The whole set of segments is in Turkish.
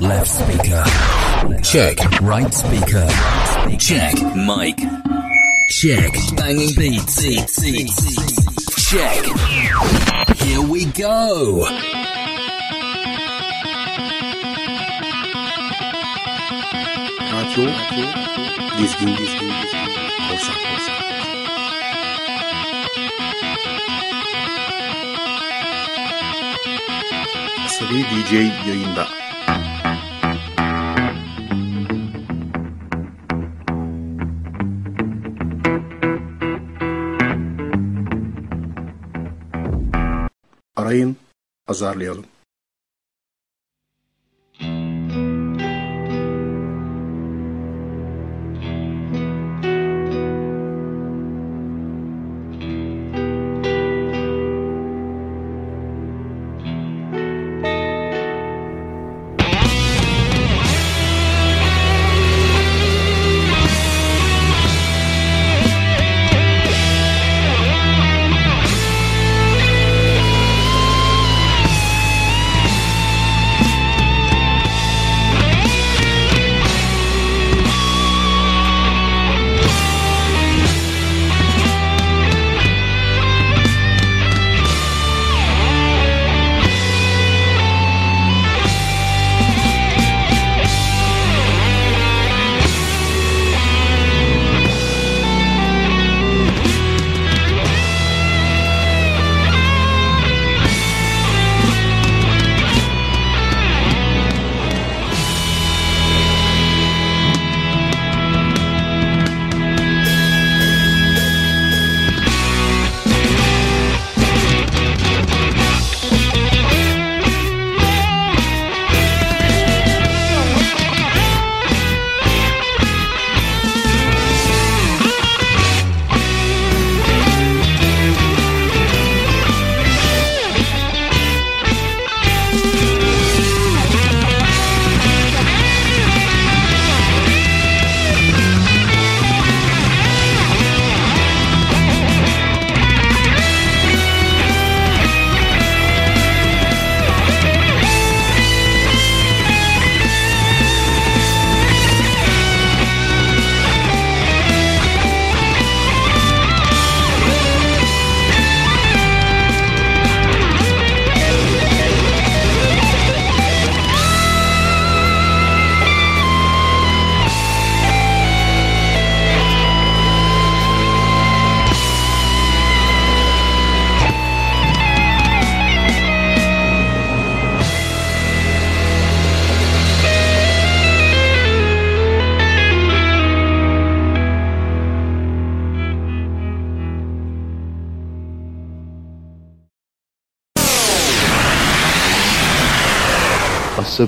Left speaker. Check. Right speaker. Check. Mic. Check. Banging beats. Check. Here we go. Radyo, dizgin, dizgin, korsan, korsan. Asabi DJ yayında. Azarlayalım.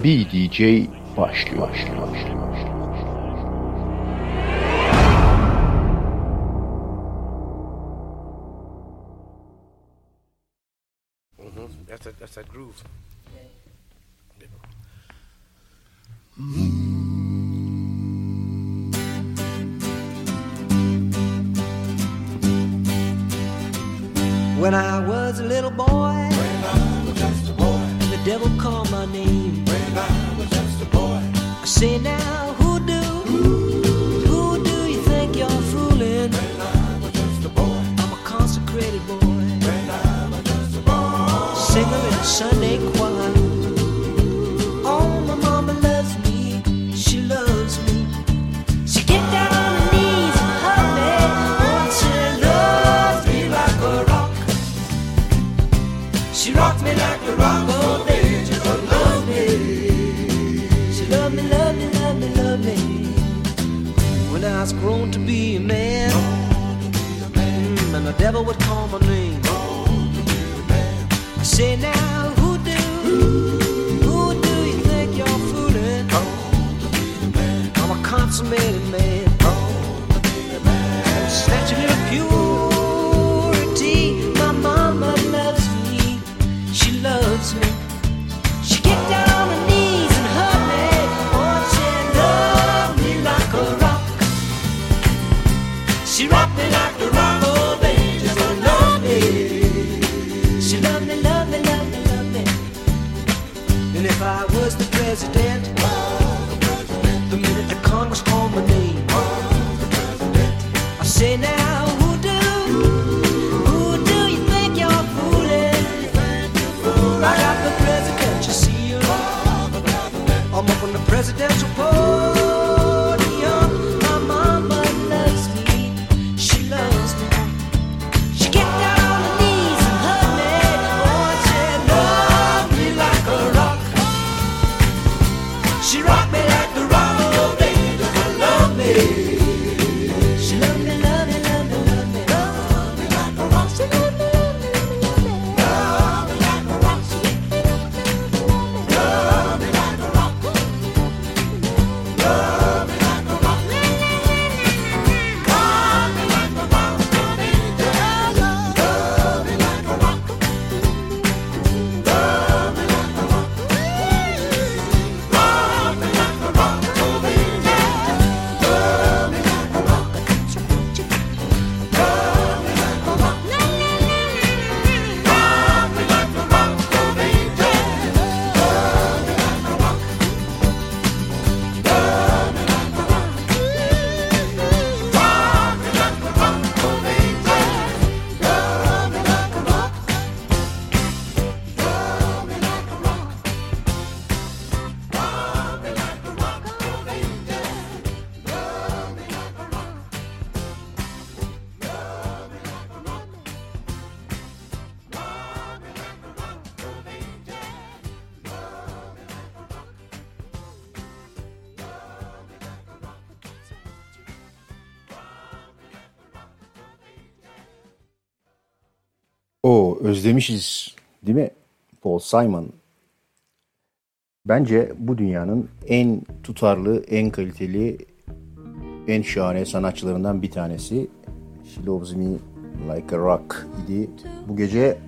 Asabi DJ başlıyor. başlıyor, başlıyor. That's that. That's that groove. When I was a little boy, the devil called my name. When I was just a boy, I say now, who do, who do you think you're fooling? When I was just a boy, I'm a consecrated boy. When I was just a boy, singer in a Sunday choir. My name. I say now, who do, who do you think you're fooling? I'm a consummated hesitate. Oo özlemişiz değil mi? Paul Simon. Bence bu dünyanın en tutarlı, en kaliteli, en şahane sanatçılarından bir tanesi. She Loves Me Like a Rock idi. Bu gece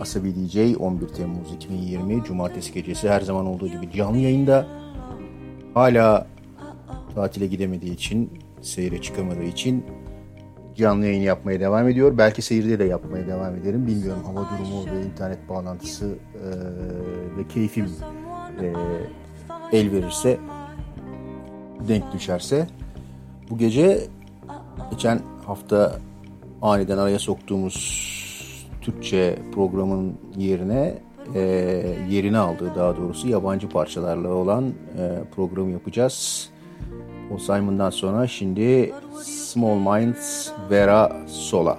Asabi DJ 11 Temmuz 2020 Cumartesi gecesi her zaman olduğu gibi canlı yayında. Hala tatile gidemediği için, seyre çıkamadığı için canlı yayın yapmaya devam ediyor. Belki seyirde de yapmaya devam ederim. Bilmiyorum hava durumu ve internet bağlantısı e, ve keyfim e, el verirse, denk düşerse. Bu gece geçen hafta aniden araya soktuğumuz Türkçe programın yerine e, yerini aldığı daha doğrusu yabancı parçalarla olan e, programı yapacağız. O Simon'dan sonra şimdi small minds, Vera Sola.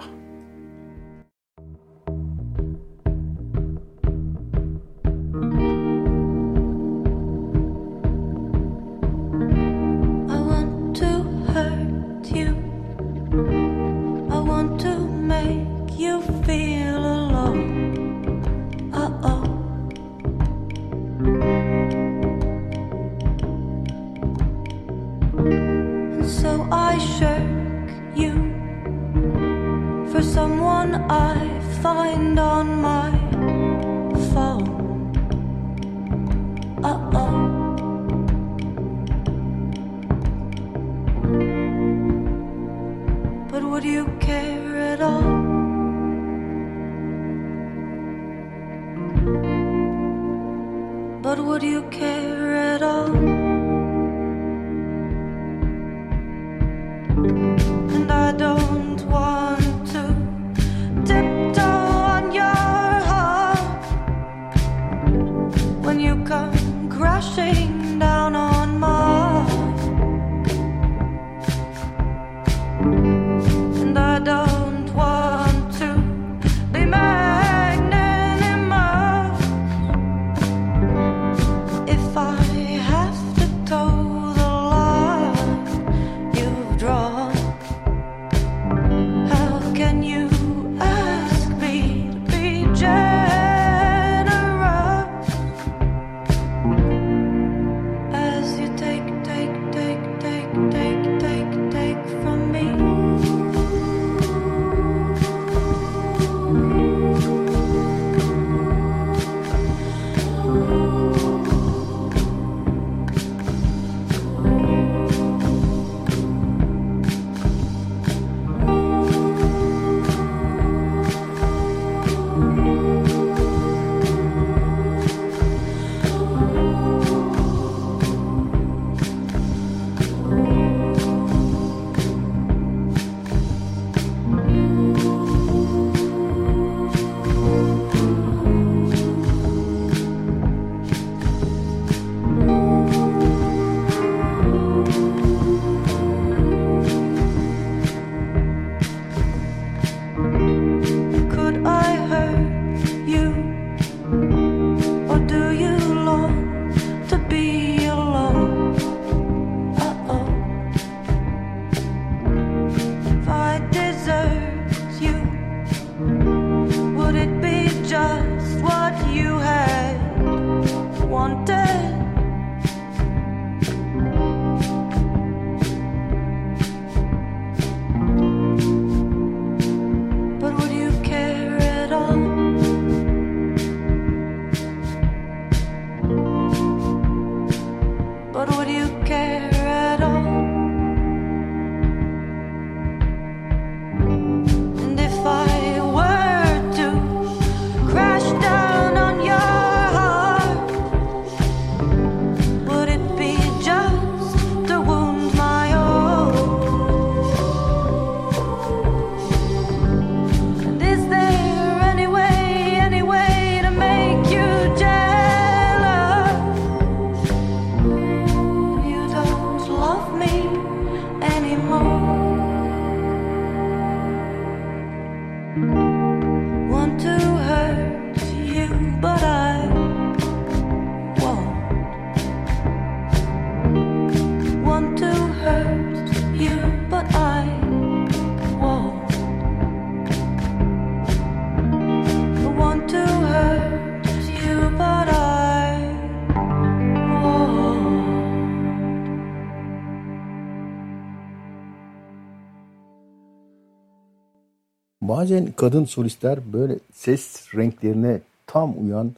Bazen kadın solistler böyle ses renklerine tam uyan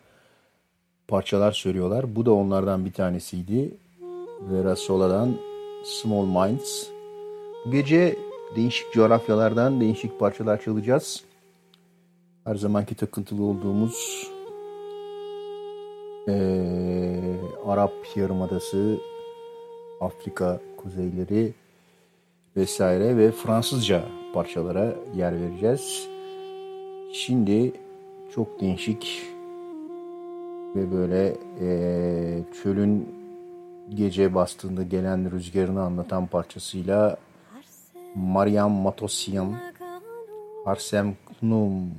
parçalar söylüyorlar. Bu da onlardan bir tanesiydi. Vera Sola'dan Small Minds. Bu gece değişik coğrafyalardan değişik parçalar çalacağız. Her zamanki takıntılı olduğumuz eee, Arap Yarımadası, Afrika kuzeyleri vesaire ve Fransızca parçalara yer vereceğiz. Şimdi çok değişik ve böyle eee, çölün gece bastığında gelen rüzgarını anlatan parçasıyla Mariam Matosyan Harsem Knum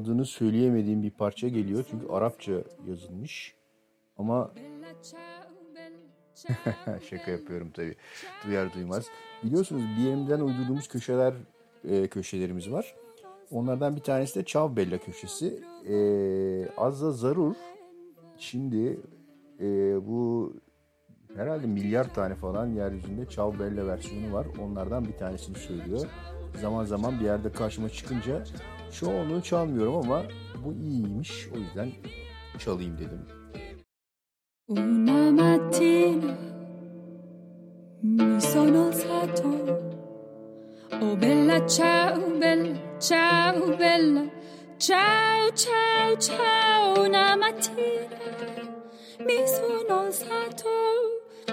adını söyleyemediğim bir parça geliyor çünkü Arapça yazılmış. Ama şaka yapıyorum tabii. Duyar duymaz. Biliyorsunuz yerimden uydurduğumuz köşeler e, köşelerimiz var. Onlardan bir tanesi de Çav Bella köşesi. E, Azza Zarur şimdi e, bu herhalde milyar tane falan yeryüzünde Çav Bella versiyonu var. Onlardan bir tanesini söylüyor. Zaman zaman bir yerde karşıma çıkınca çoğunluğu çalmıyorum ama bu iyiymiş. O yüzden çalayım dedim. Una mattina mi sono alzato. Oh bella ciao, bella ciao, bella ciao, ciao, ciao. Una mattina mi sono alzato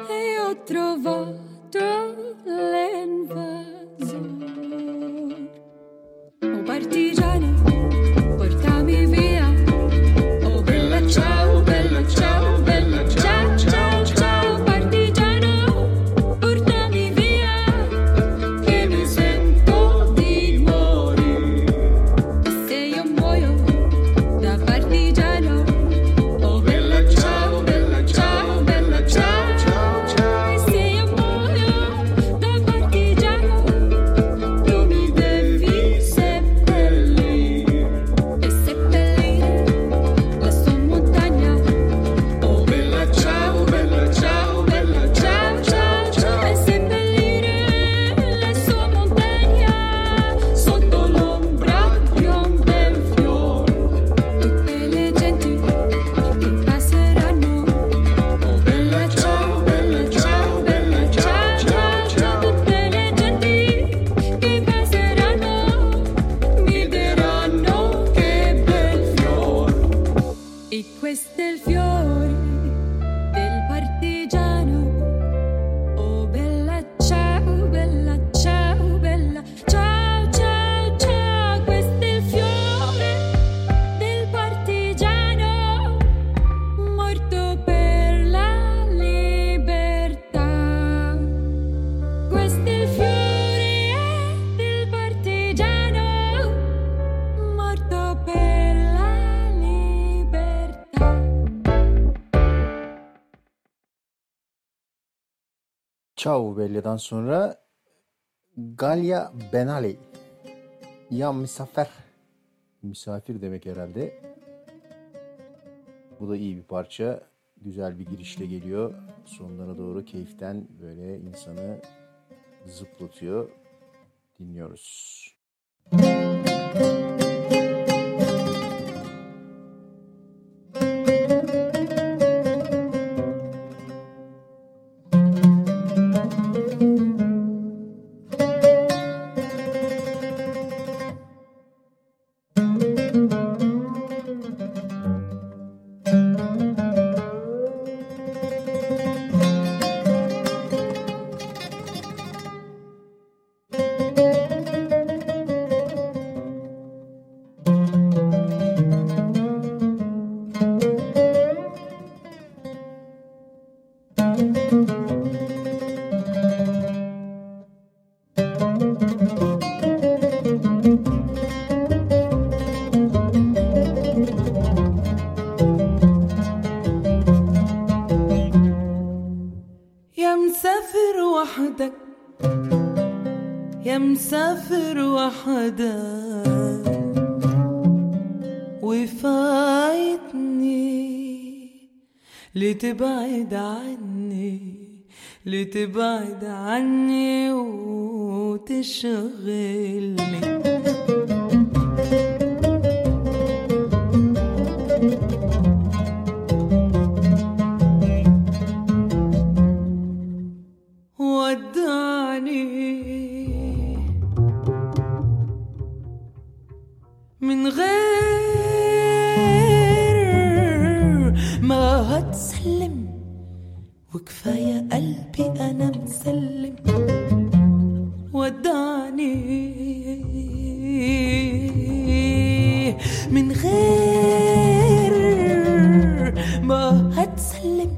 e ho trovato l'invasore. partigiani Ciao Bella'dan sonra Galya Benali. Ya misafir. Misafir demek herhalde. Bu da iyi bir parça. Güzel bir girişle geliyor. Sonlara doğru keyiften böyle insanı zıplatıyor. Dinliyoruz. يا لتبعد عني لتبعد عني وتشغلني ودعني من غير وكفاية قلبي أنا مسلم. ودعني من غير ما هتسلم.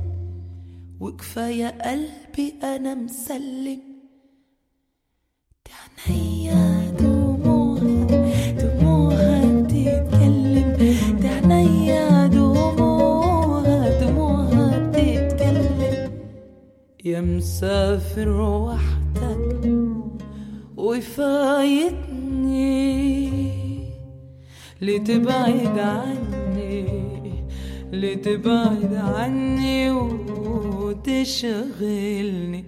وكفاية قلبي أنا مسلم. ده مسافر وحدك وفايتني لتبعد عني؟ لتبعد عني وتشغلني؟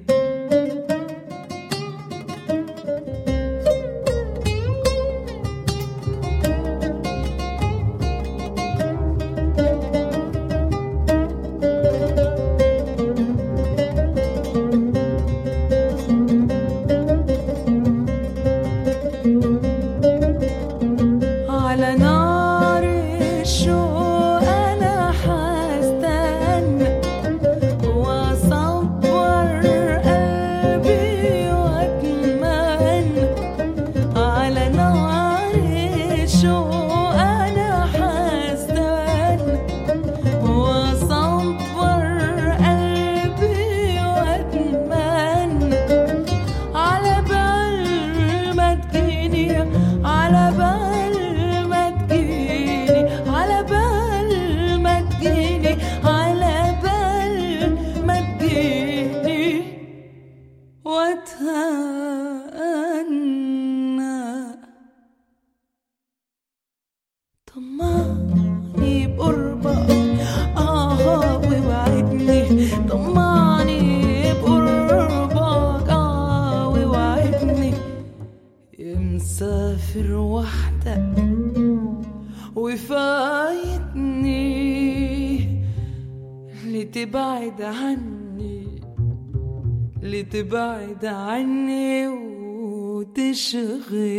serai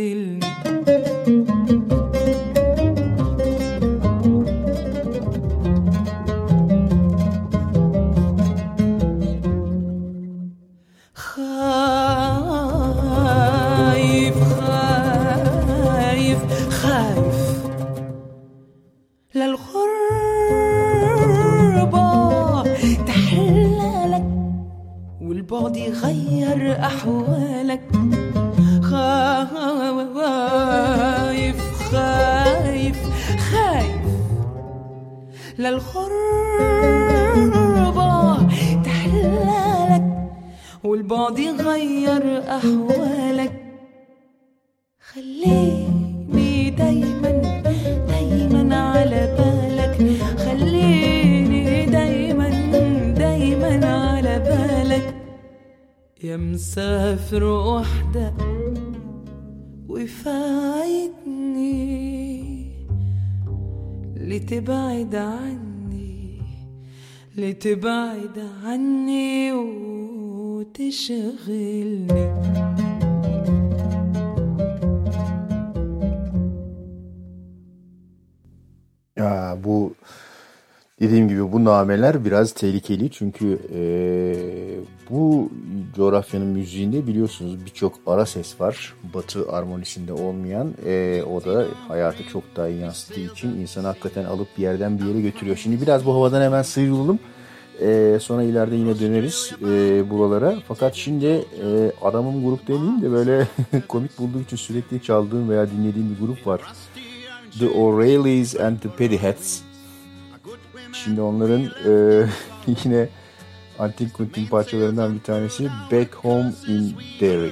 لتبعد عني وتشغلني Ya bu dediğim gibi bu nameler biraz tehlikeli çünkü eee, bu coğrafyanın müziğinde biliyorsunuz birçok ara ses var. Batı armonisinde olmayan Eee, o da hayatı çok daha iyi yansıttığı için insanı hakikaten alıp bir yerden bir yere götürüyor. Şimdi biraz bu havadan hemen sıyrılalım. Eee, sonra ileride yine döneriz eee, buralara. Fakat şimdi eee, adamın grup demeyeyim de böyle komik bulduğum için sürekli çaldığım veya dinlediğim bir grup var. The O'Reillys and the Pettyheads. Şimdi onların eee, yine antik kuntin parçalarından bir tanesi Back Home in Derry.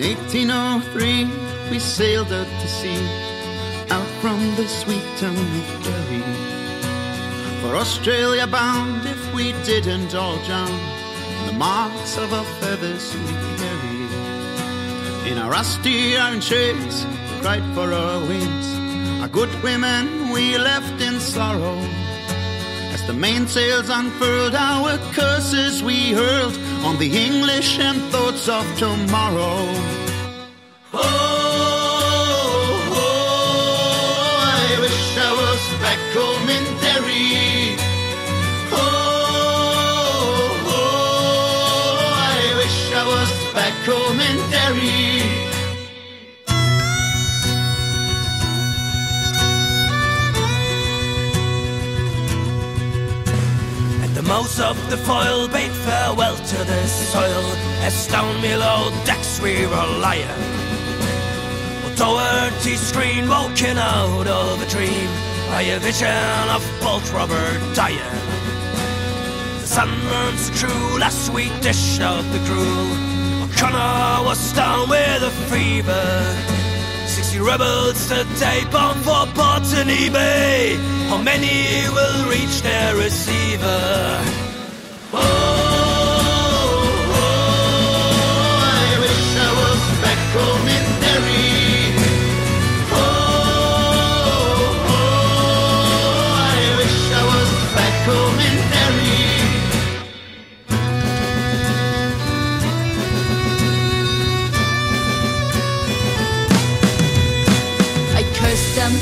In 1803, we sailed out to sea, out from the sweet town of Derry. For Australia bound, if we didn't all drown, the marks of our feathers we carry. In our rusty iron shades, cried for our wings. Our good women we left in sorrow. As the mainsails unfurled, our curses we hurled on the English and thoughts of tomorrow. Oh, oh, I wish I was back home in Derry. Oh, oh, I wish I was back home in Derry. House of the foil bade farewell to the soil as down below decks we were lying. Doherty screen woken out of a dream by a vision of Bolt Robert dying. The sun burns true, last we dished out the crew. O'Connor was down with a fever rebels to tape on for ports and eBay. How many will reach their receiver? Oh.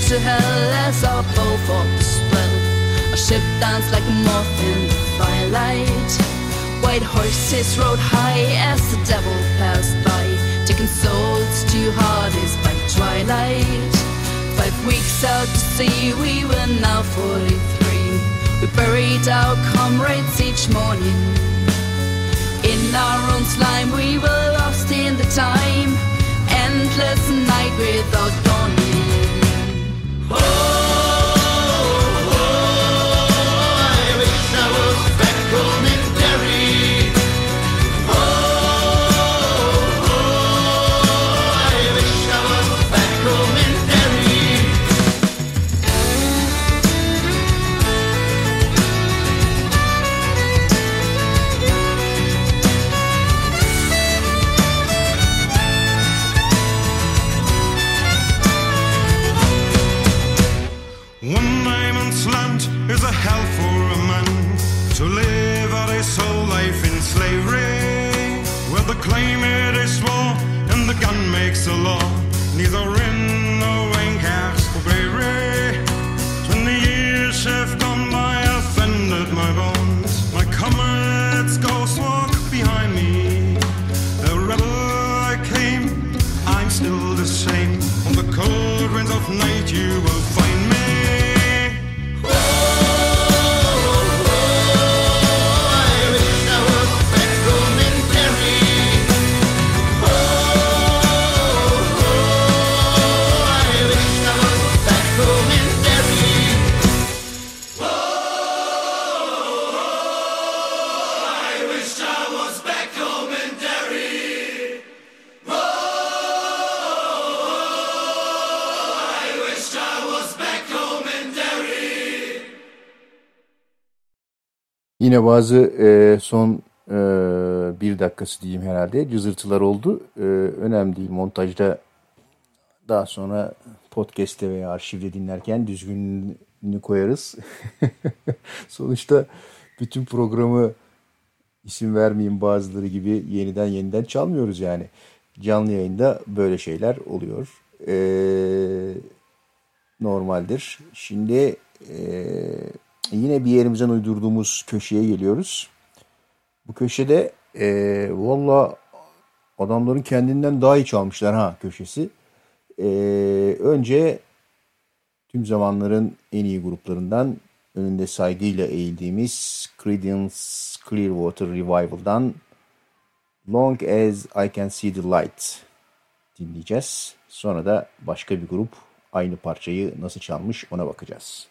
To hell as our bow the swell. Our ship danced like a moth in the firelight. White horses rode high as the devil passed by, taking souls to Hades by twilight. Five weeks out to sea, we were now 43. We buried our comrades each morning. In our own slime, we were lost in the time. Endless night without. Oh. Bazı e, son e, bir dakikası diyeyim herhalde cızırtılar oldu. E, önemli değil montajda daha sonra podcast'te veya arşivde dinlerken düzgününü koyarız. Sonuçta bütün programı isim vermeyeyim bazıları gibi yeniden yeniden çalmıyoruz yani. Canlı yayında böyle şeyler oluyor. E, normaldir. Şimdi e, yine bir yerimizden uydurduğumuz köşeye geliyoruz. Bu köşede e, valla adamların kendinden daha iyi çalmışlar ha köşesi. E, önce tüm zamanların en iyi gruplarından önünde saygıyla eğildiğimiz Creedence Clearwater Revival'dan Long as I Can See the Light dinleyeceğiz. Sonra da başka bir grup aynı parçayı nasıl çalmış ona bakacağız.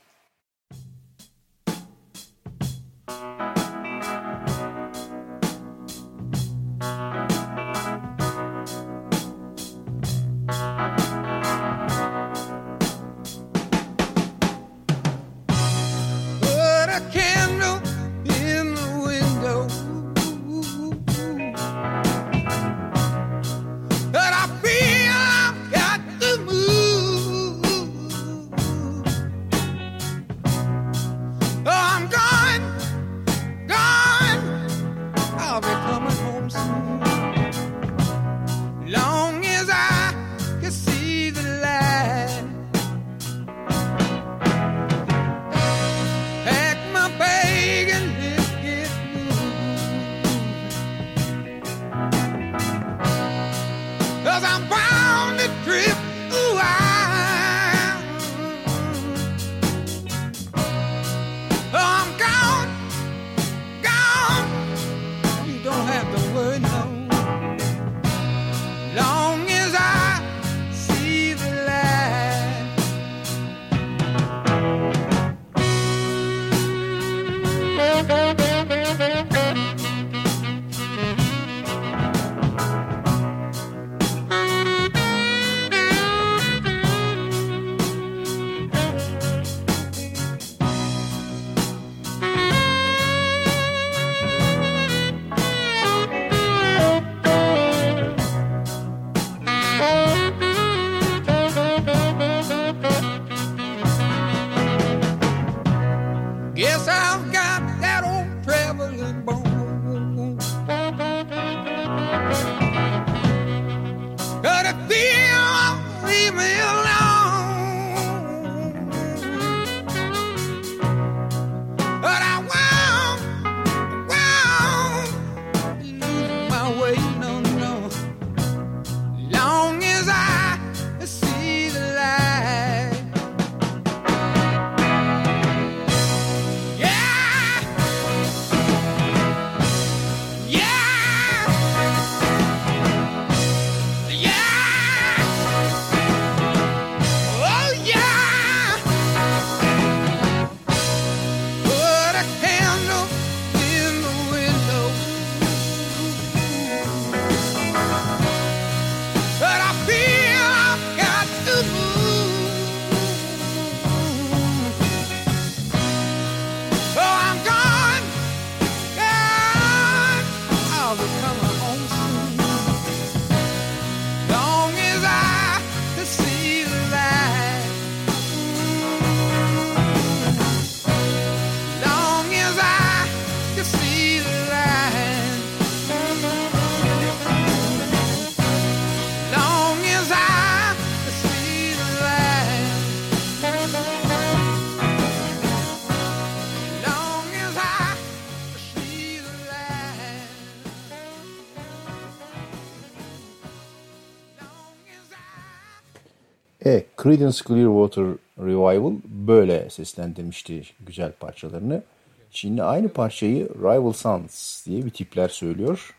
Creedence Clearwater Revival böyle seslendirmişti güzel parçalarını. Şimdi aynı parçayı Rival Sons diye bir tipler söylüyor.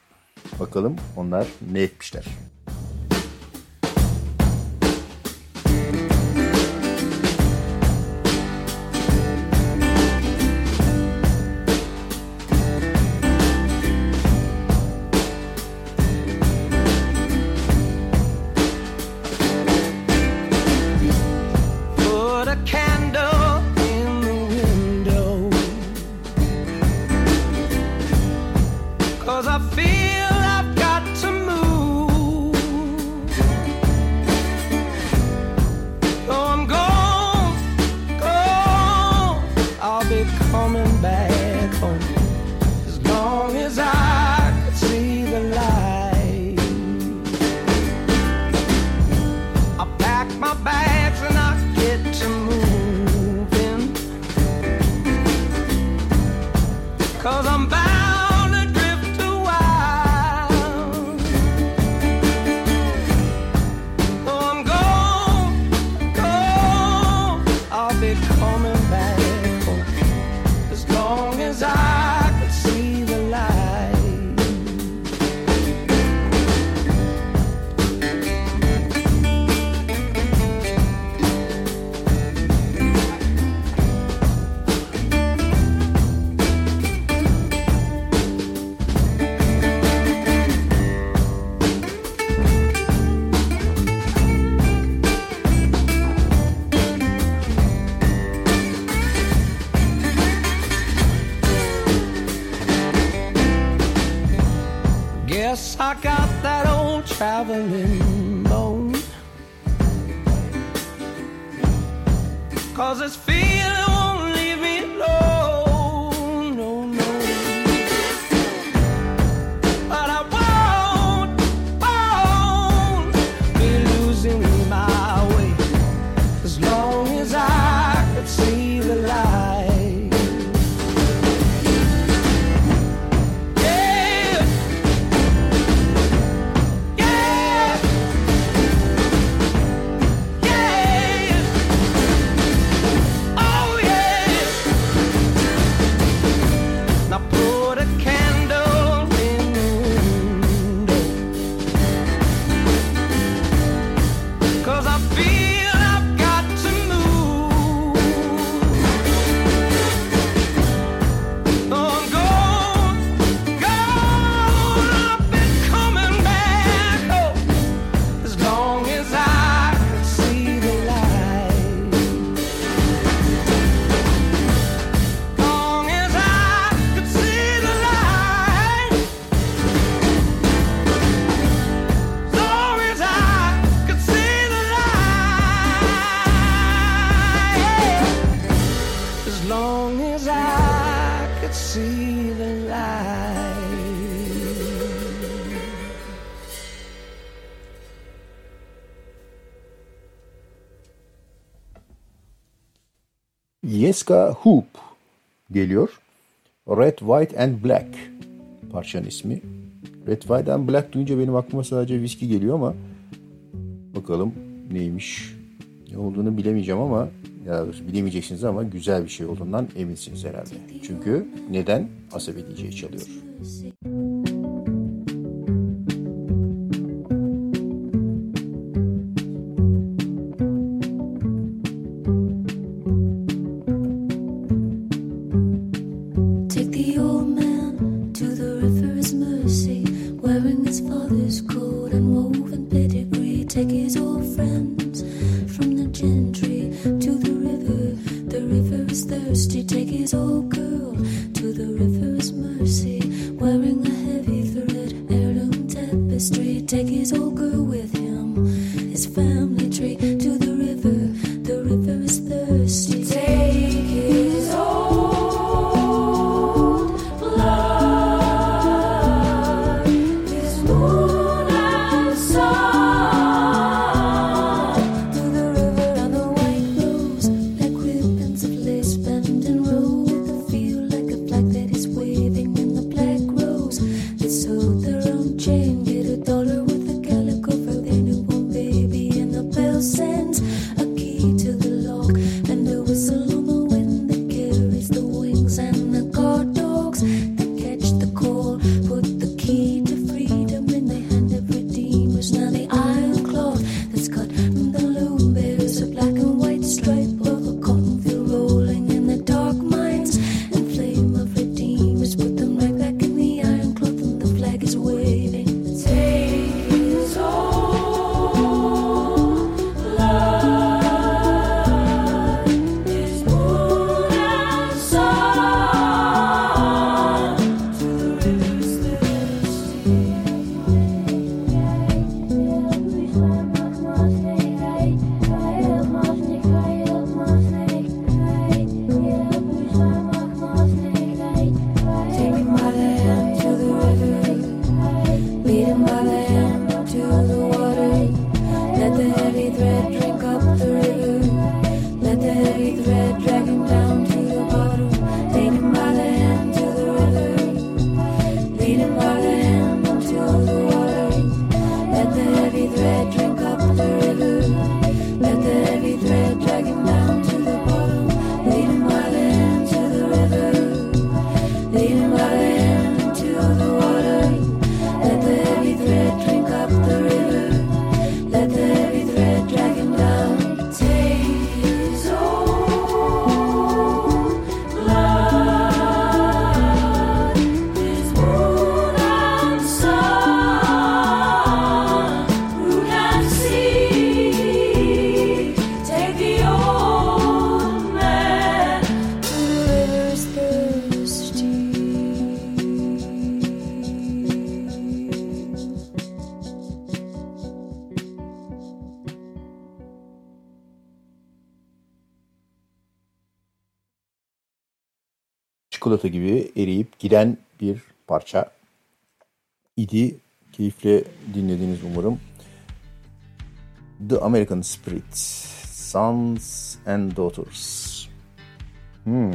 Bakalım onlar ne etmişler. Jessica Hoop geliyor. Red, White and Black parçanın ismi. Red, White and Black duyunca benim aklıma sadece viski geliyor ama bakalım neymiş. Ne olduğunu bilemeyeceğim ama ya bilemeyeceksiniz ama güzel bir şey olduğundan eminsiniz herhalde. Çünkü neden? Asabi DJ çalıyor. the river's mercy, wearing a heavy thread, heirloom tapestry. Take it all, girl. Giden bir parça idi. Keyifle dinlediniz umarım. The American Spirit, Sons and Daughters. Hmm.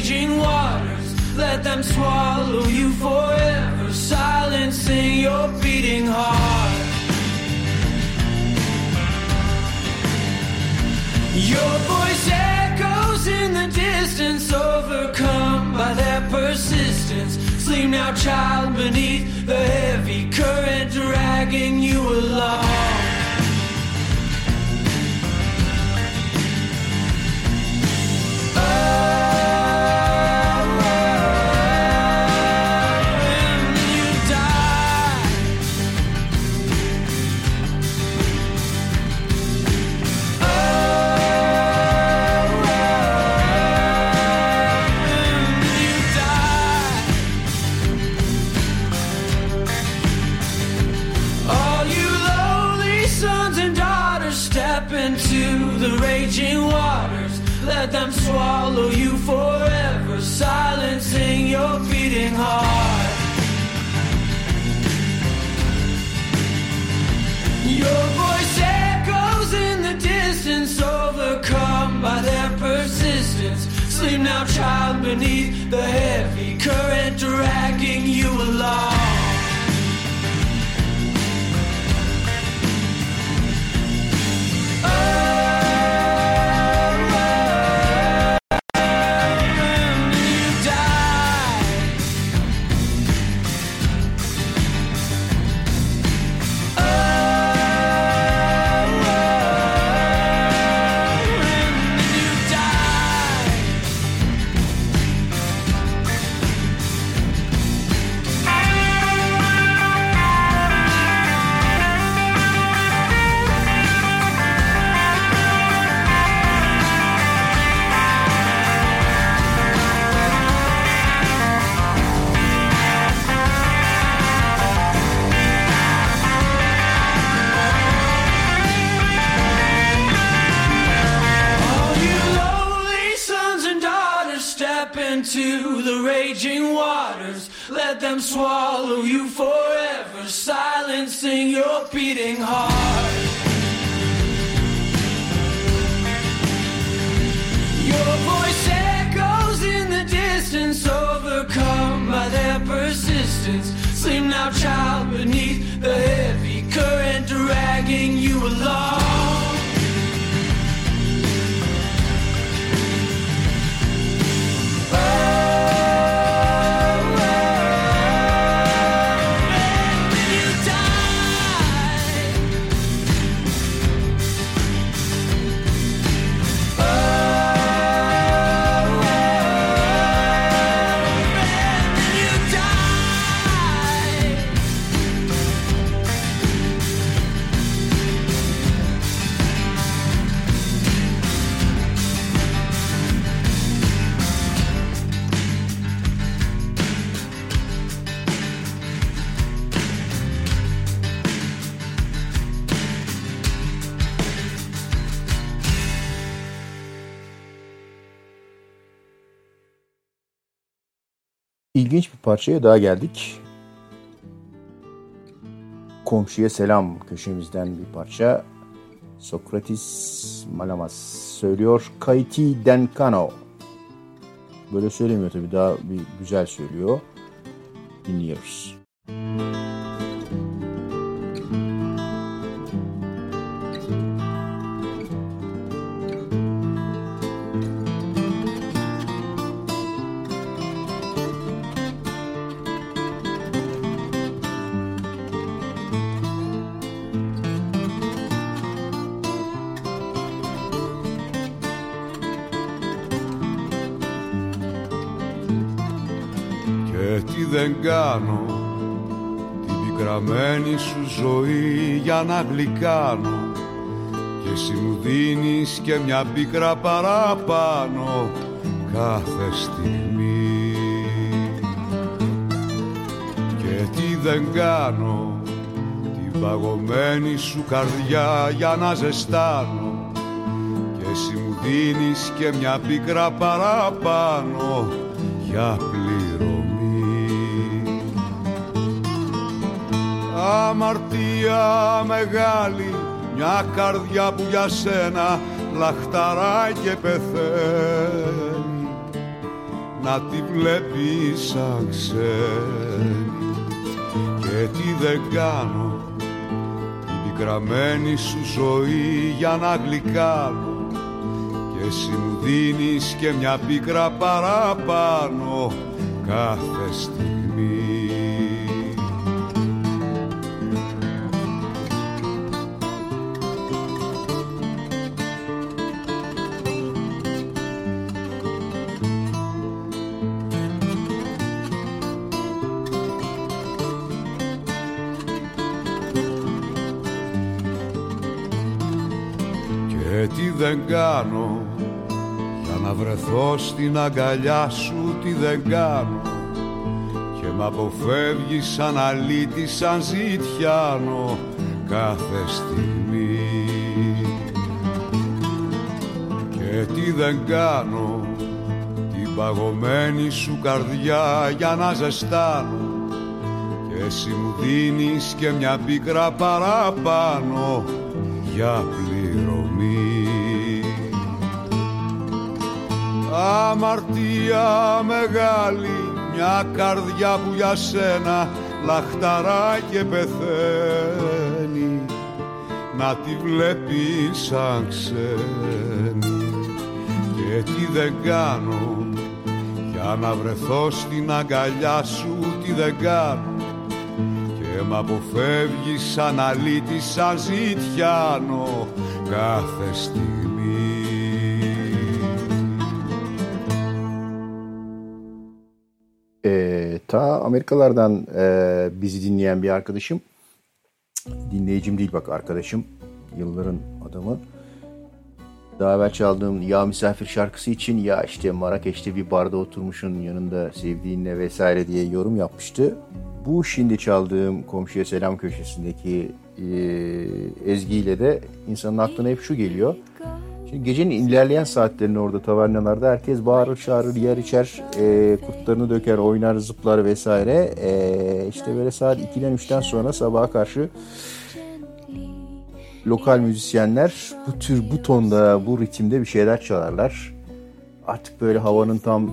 Raging waters. Let them swallow you forever, silencing your beating heart. Your voice echoes in the distance, overcome by their persistence. Sleep now, child, beneath the heavy current dragging you along. All beneath the heavy current dragging you along. Silencing your beating heart. Your voice echoes in the distance, overcome by their persistence. Sleep now, child, beneath the heavy current dragging you along. ilginç bir parçaya daha geldik. Komşuya Selam köşemizden bir parça. Sokratis Malamas söylüyor. Kaiti Denkano. Böyle söylemiyor tabii daha bir güzel söylüyor. Dinliyoruz. Müzik πικραμένη σου ζωή για να γλυκάνω. Και εσύ μου δίνεις και μια πίκρα παραπάνω Κάθε στιγμή. Και τι δεν κάνω Την παγωμένη σου καρδιά για να ζεστάνω. Και εσύ μου δίνεις και μια πίκρα παραπάνω για πληρωμή Αμαρτία μεγάλη μια καρδιά που για σένα λαχταράει και πεθαίνει. Να τη βλέπεις σαν ξένη. Και τι δεν κάνω την πικραμένη σου ζωή για να γλυκάνω. Και εσύ μου δίνεις και μια πίκρα παραπάνω κάθε στιγμή κάνω για να βρεθώ στην αγκαλιά σου τι δεν κάνω. Και μ' αποφεύγει σαν αλήτη σαν ζητιάνο κάθε στιγμή. Και τι δεν κάνω την παγωμένη σου καρδιά για να ζεστάνω. Και εσύ μου δίνεις και μια πίκρα παραπάνω για Αμαρτία μεγάλη μια καρδιά που για σένα λαχταρά και πεθαίνει. Να τη βλέπεις σαν ξένη. Και τι δεν κάνω για να βρεθώ στην αγκαλιά σου τι δεν κάνω. Και μ' αποφεύγεις σαν αλήτη σαν ζητιάνο κάθε στιγμή ta Amerikalardan e, bizi dinleyen bir arkadaşım, dinleyicim değil bak arkadaşım, yılların adamı. Daha evvel çaldığım Ya Misafir şarkısı için ya işte Marrakeş'te bir barda oturmuşun yanında sevdiğinle vesaire diye yorum yapmıştı. Bu şimdi çaldığım Komşuya Selam köşesindeki e, ezgiyle de insanın aklına hep şu geliyor. Şimdi gecenin ilerleyen saatlerinde orada tavernalarda herkes bağırır çağırır yer içer e, kurtlarını döker oynar zıplar vesaire e, işte böyle saat 2'den 3'ten sonra sabaha karşı lokal müzisyenler bu tür bu tonda bu ritimde bir şeyler çalarlar artık böyle havanın tam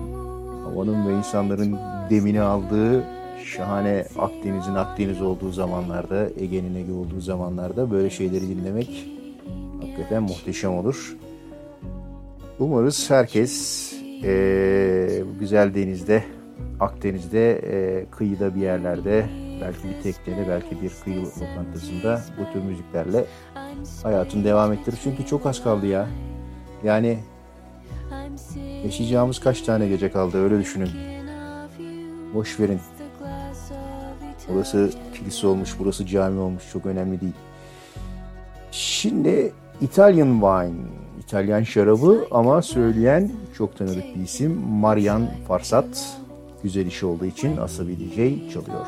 havanın ve insanların demini aldığı şahane Akdeniz'in Akdeniz olduğu zamanlarda Ege'nin Ege olduğu zamanlarda böyle şeyleri dinlemek hakikaten muhteşem olur. Umarız herkes bu güzel denizde, Akdeniz'de, eee, kıyıda bir yerlerde, belki bir teknede, belki bir kıyı lokantasında bu tür müziklerle hayatını devam ettirir. Çünkü çok az kaldı ya. Yani yaşayacağımız kaç tane gece kaldı öyle düşünün. Boş verin. Burası kilise olmuş, burası cami olmuş çok önemli değil. Şimdi Italian Wine, İtalyan şarabı ama söyleyen çok tanıdık bir isim Marian Farsat. Güzel işi olduğu için Asabi DJ çalıyor.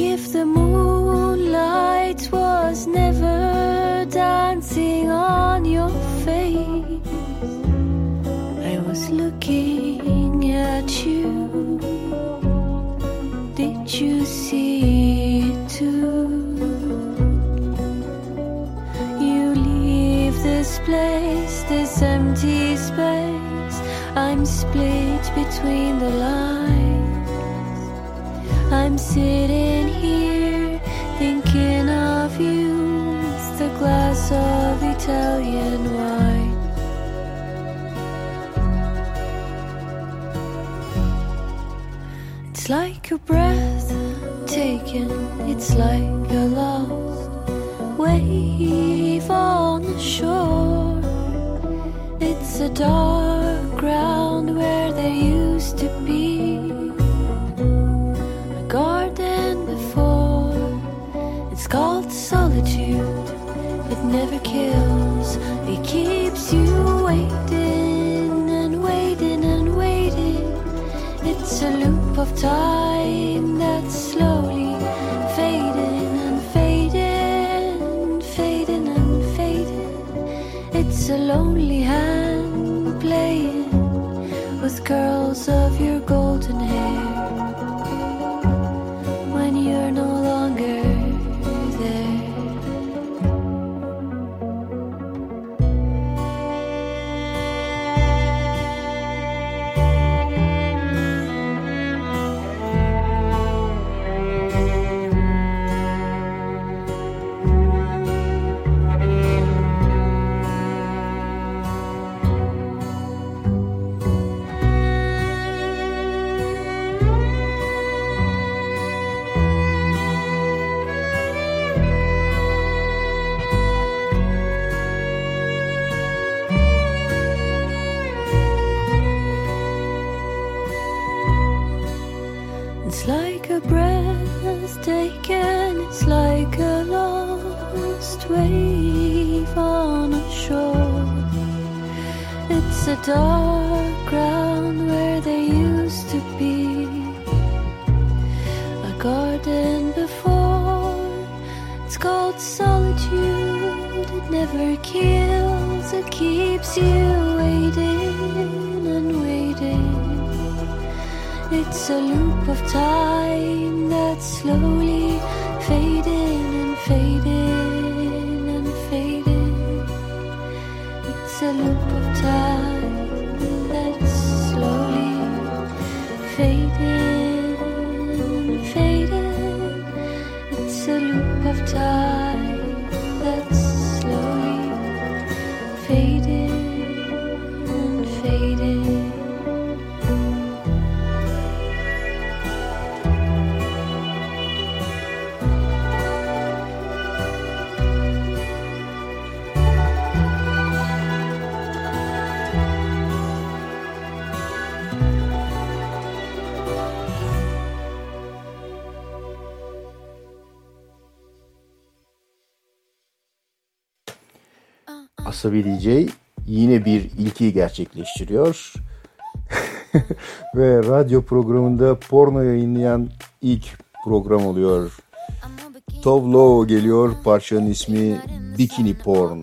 if the moonlight was never dancing on your face. I was looking at you. Did you see it too? You leave this place, this empty space. I'm split between the lines. I'm sitting here thinking of you It's the glass of Italian wine. It's like a breath taken, it's like a lost wave on the shore. It's a dark ground where they used Asabi DJ yine bir ilki gerçekleştiriyor. Ve radyo programında porno yayınlayan ilk program oluyor. Tovlo geliyor. Parçanın ismi Bikini Porn.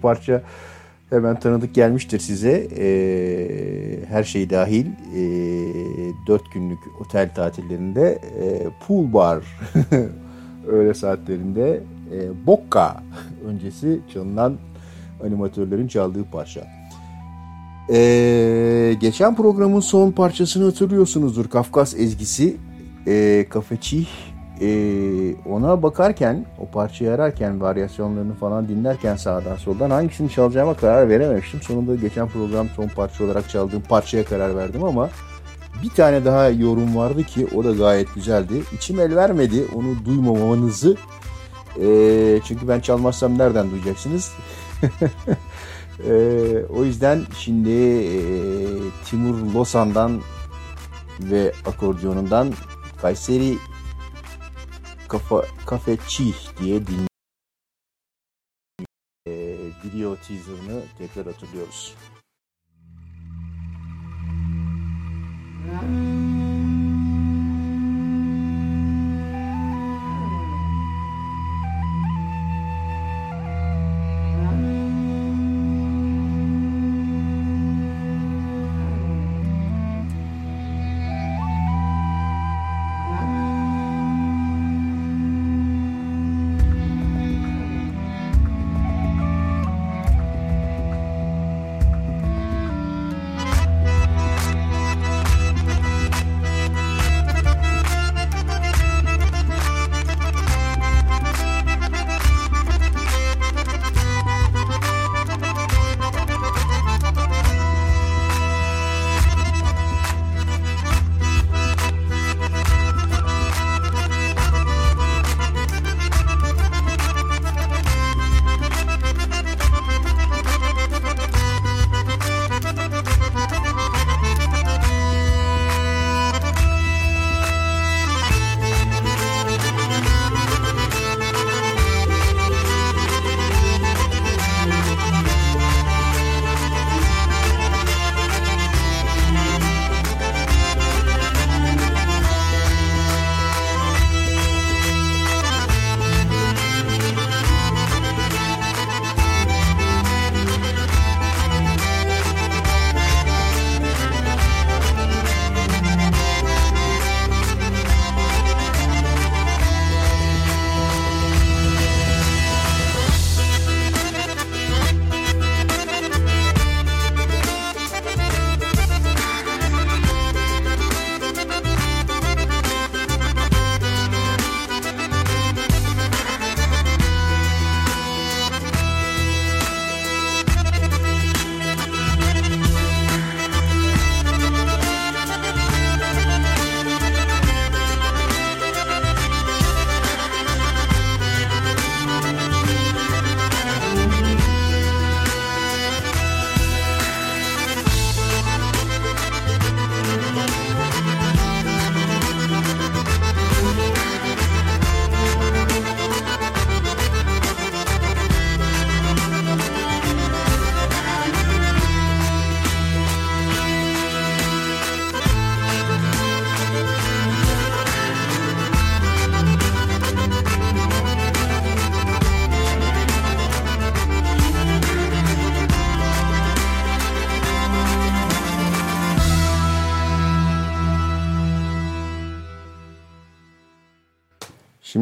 Parça hemen tanıdık gelmiştir size. E, her şey dahil e, 4 günlük otel tatillerinde e, pool bar öğle saatlerinde e, Bocca öncesi çalınan animatörlerin çaldığı parça. E, geçen programın son parçasını hatırlıyorsunuzdur. Kafkas ezgisi e, Kafeçi e, ona bakarken o parçayı ararken varyasyonlarını falan dinlerken sağdan soldan hangisini çalacağıma karar verememiştim. Sonunda geçen program son parça olarak çaldığım parçaya karar verdim ama bir tane daha yorum vardı ki o da gayet güzeldi. İçim el vermedi onu duymamanızı. E, çünkü ben çalmazsam nereden duyacaksınız? E, o yüzden şimdi e, Timur Losan'dan ve akordiyonundan Kayseri Kafa Kafe Çih diye din e, video teaserını tekrar hatırlıyoruz. Thank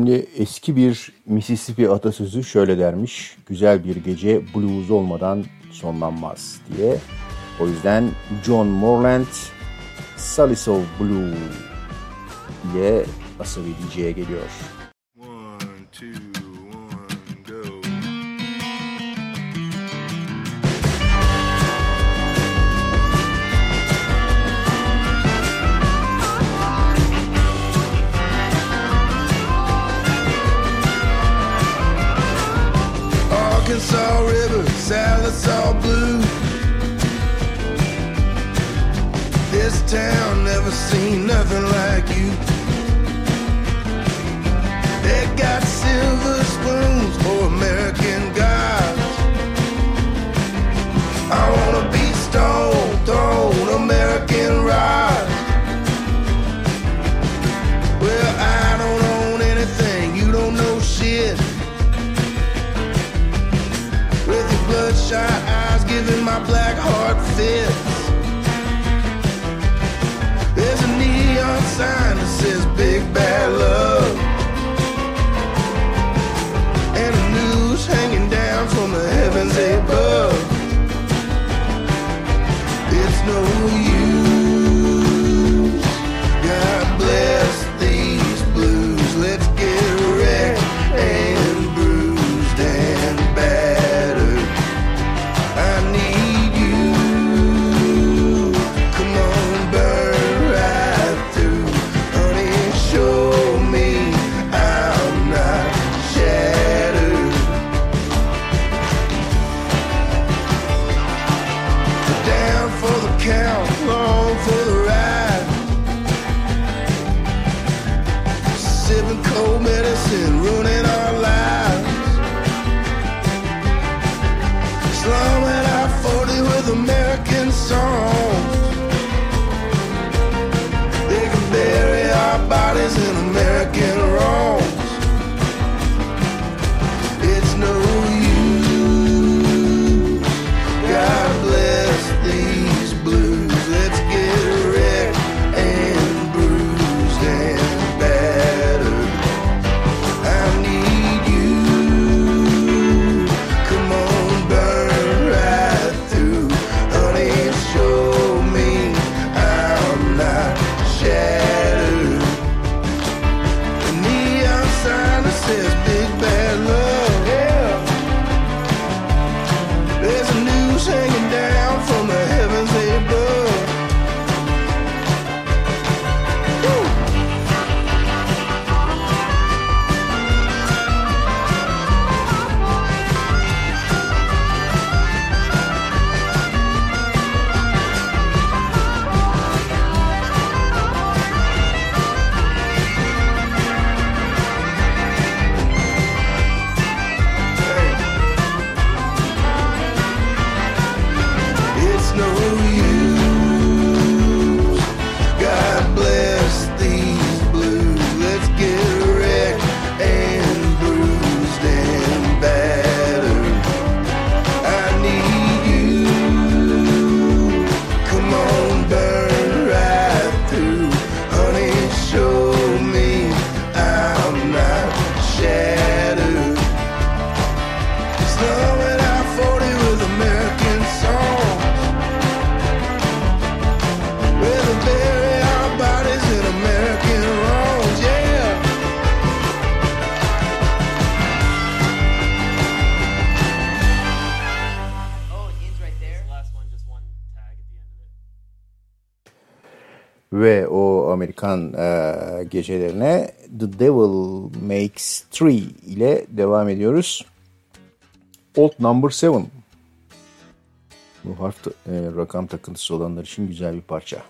Şimdi eski bir Mississippi atasözü şöyle dermiş. Güzel bir gece blues olmadan sonlanmaz diye. O yüzden John Morland Saliso Blue diye asıl DJ'ye geliyor. town, never seen nothing like you. They got silver spoons for America. ve o Amerikan e, gecelerine The Devil Makes Three ile devam ediyoruz. Old Number 7. Bu harf e, rakam takıntısı olanlar için güzel bir parça.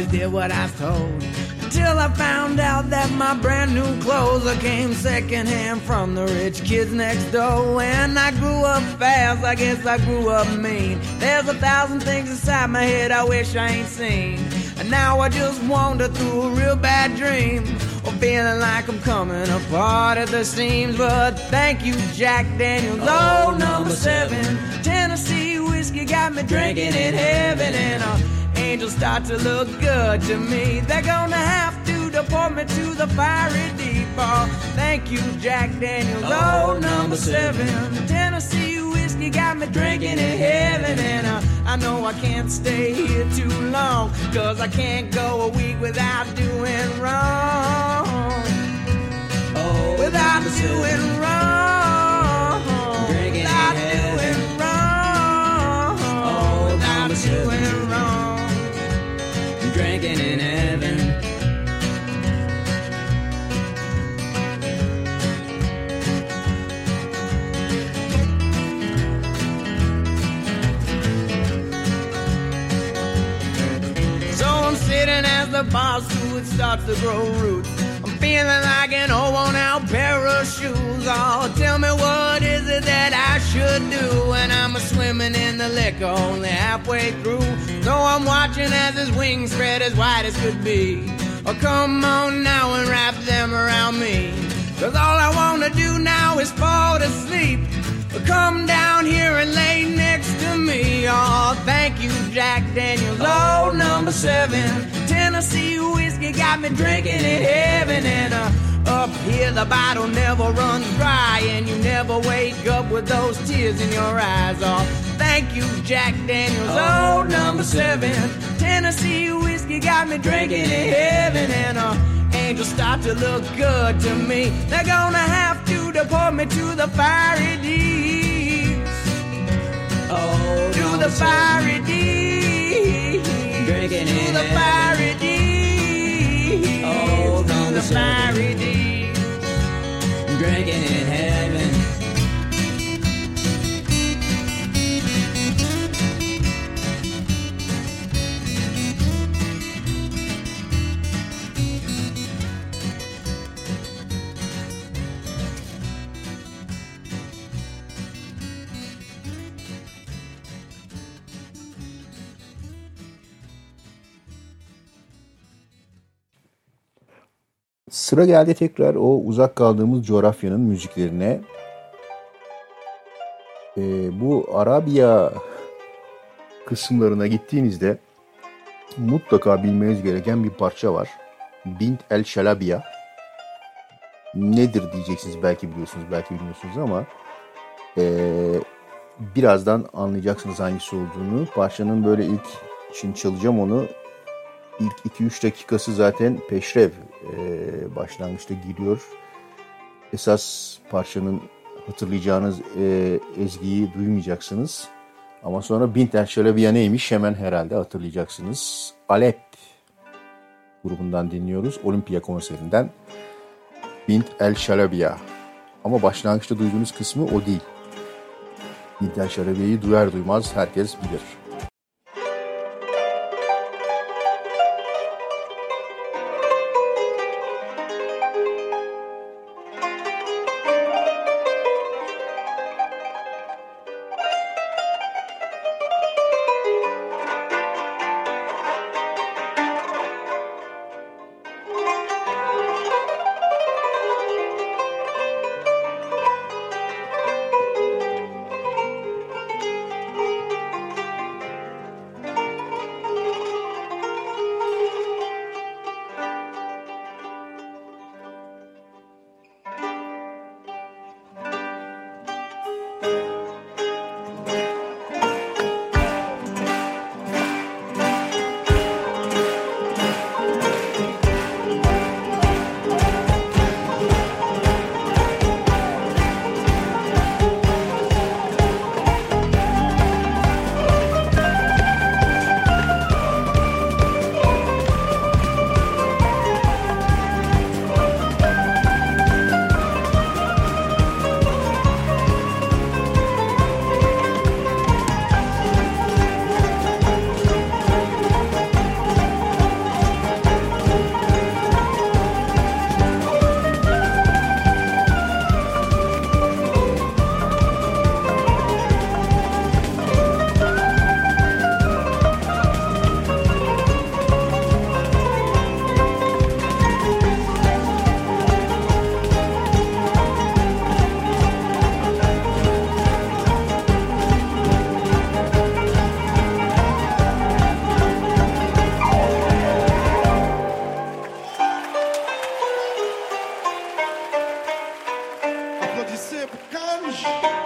always did what I was told. until I found out that my brand new clothes I came secondhand from the rich kids next door. And I grew up fast, I guess I grew up mean. There's a thousand things inside my head I wish I ain't seen. And now I just wander through a real bad dream. Or feeling like I'm coming apart at the seams. But thank you, Jack Daniels. Oh, oh number seven. seven. Tennessee whiskey got me drinking in heaven. And I angels start to look good to me. They're gonna have to deport me to the fiery deep. Oh, thank you, Jack Daniels. Oh, number seven. Tennessee whiskey got me drinking in heaven. And uh, I know I can't stay here too long. Cause I can't go a week without doing wrong. Oh, without doing wrong. The boss who it starts to grow roots. I'm feeling like an old worn out pair of shoes. Oh, tell me what is it that I should do when I'm a swimming in the liquor only halfway through. So I'm watching as his wings spread as wide as could be. Oh, come on now and wrap them around me. Cause all I wanna do now is fall to sleep. Come down here and lay next to me. Oh, thank you, Jack Daniels. Oh, number seven. Tennessee whiskey got me drinking in heaven. And uh, up here, the bottle never runs dry. And you never wake up with those tears in your eyes. Oh, thank you, Jack Daniels. Oh, number seven. Tennessee whiskey got me drinking in heaven. And uh, angels start to look good to me. They're gonna have to deport me to the fiery deeps. Oh, to the fiery deeps. Sıra geldi tekrar o uzak kaldığımız coğrafyanın müziklerine. Ee, bu Arabiya kısımlarına gittiğinizde mutlaka bilmeniz gereken bir parça var. Bint el Şalabiya. Nedir diyeceksiniz belki biliyorsunuz belki bilmiyorsunuz ama ee, birazdan anlayacaksınız hangisi olduğunu. Parçanın böyle ilk için çalacağım onu. İlk 2-3 dakikası zaten peşrev e, başlangıçta giriyor. Esas parçanın hatırlayacağınız e, ezgiyi duymayacaksınız. Ama sonra Bint el Şalabiya neymiş hemen herhalde hatırlayacaksınız. Alep grubundan dinliyoruz. Olimpiya konserinden Bint el Şalabiya. Ama başlangıçta duyduğunuz kısmı o değil. Bint el Şalabiya'yı duyar duymaz herkes bilir. Deus.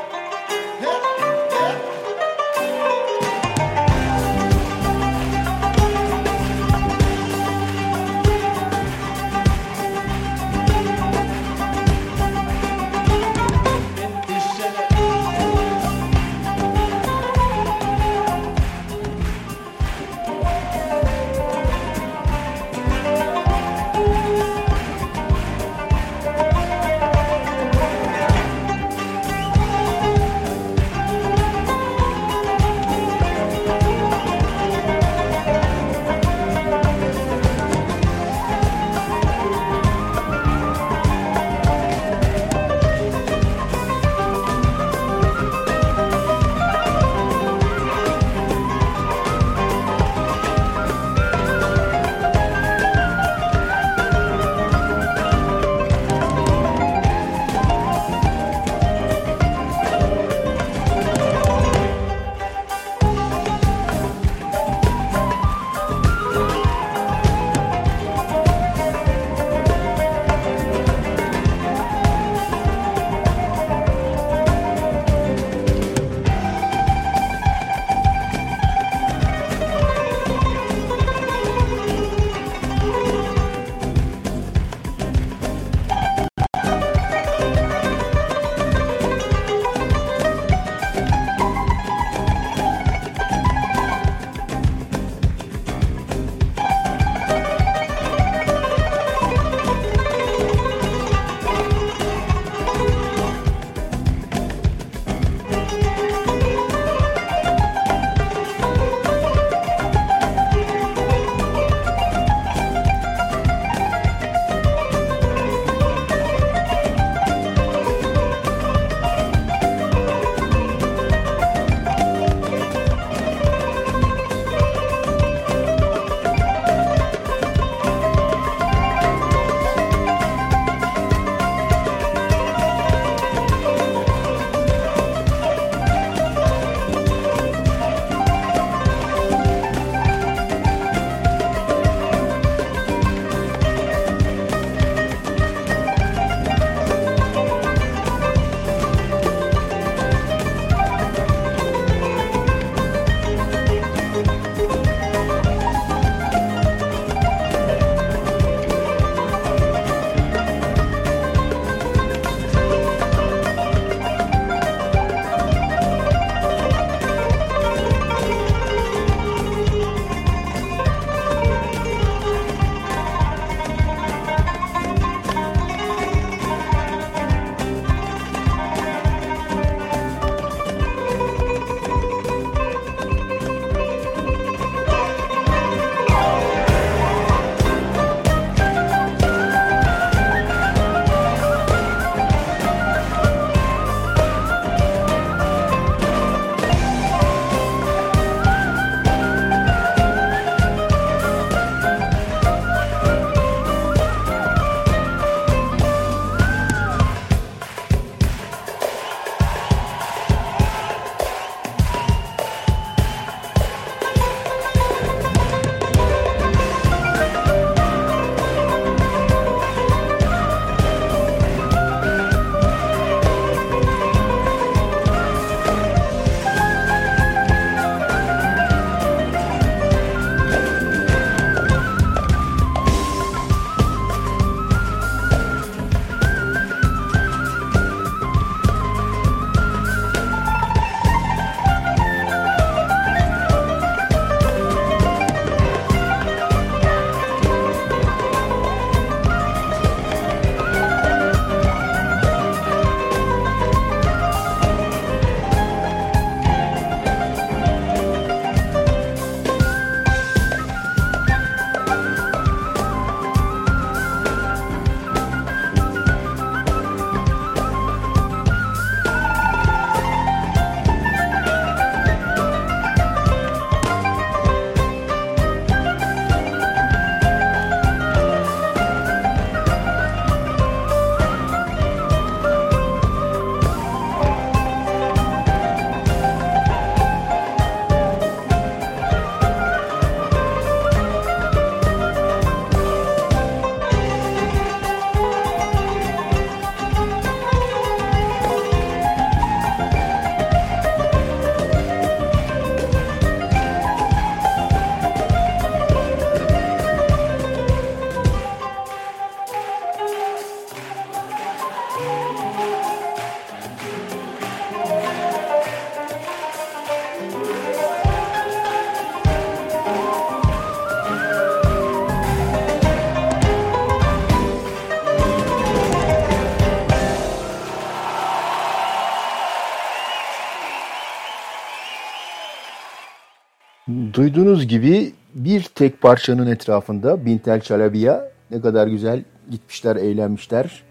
Duyduğunuz gibi bir tek parçanın etrafında Bintel Çalabiya ne kadar güzel gitmişler, eğlenmişler.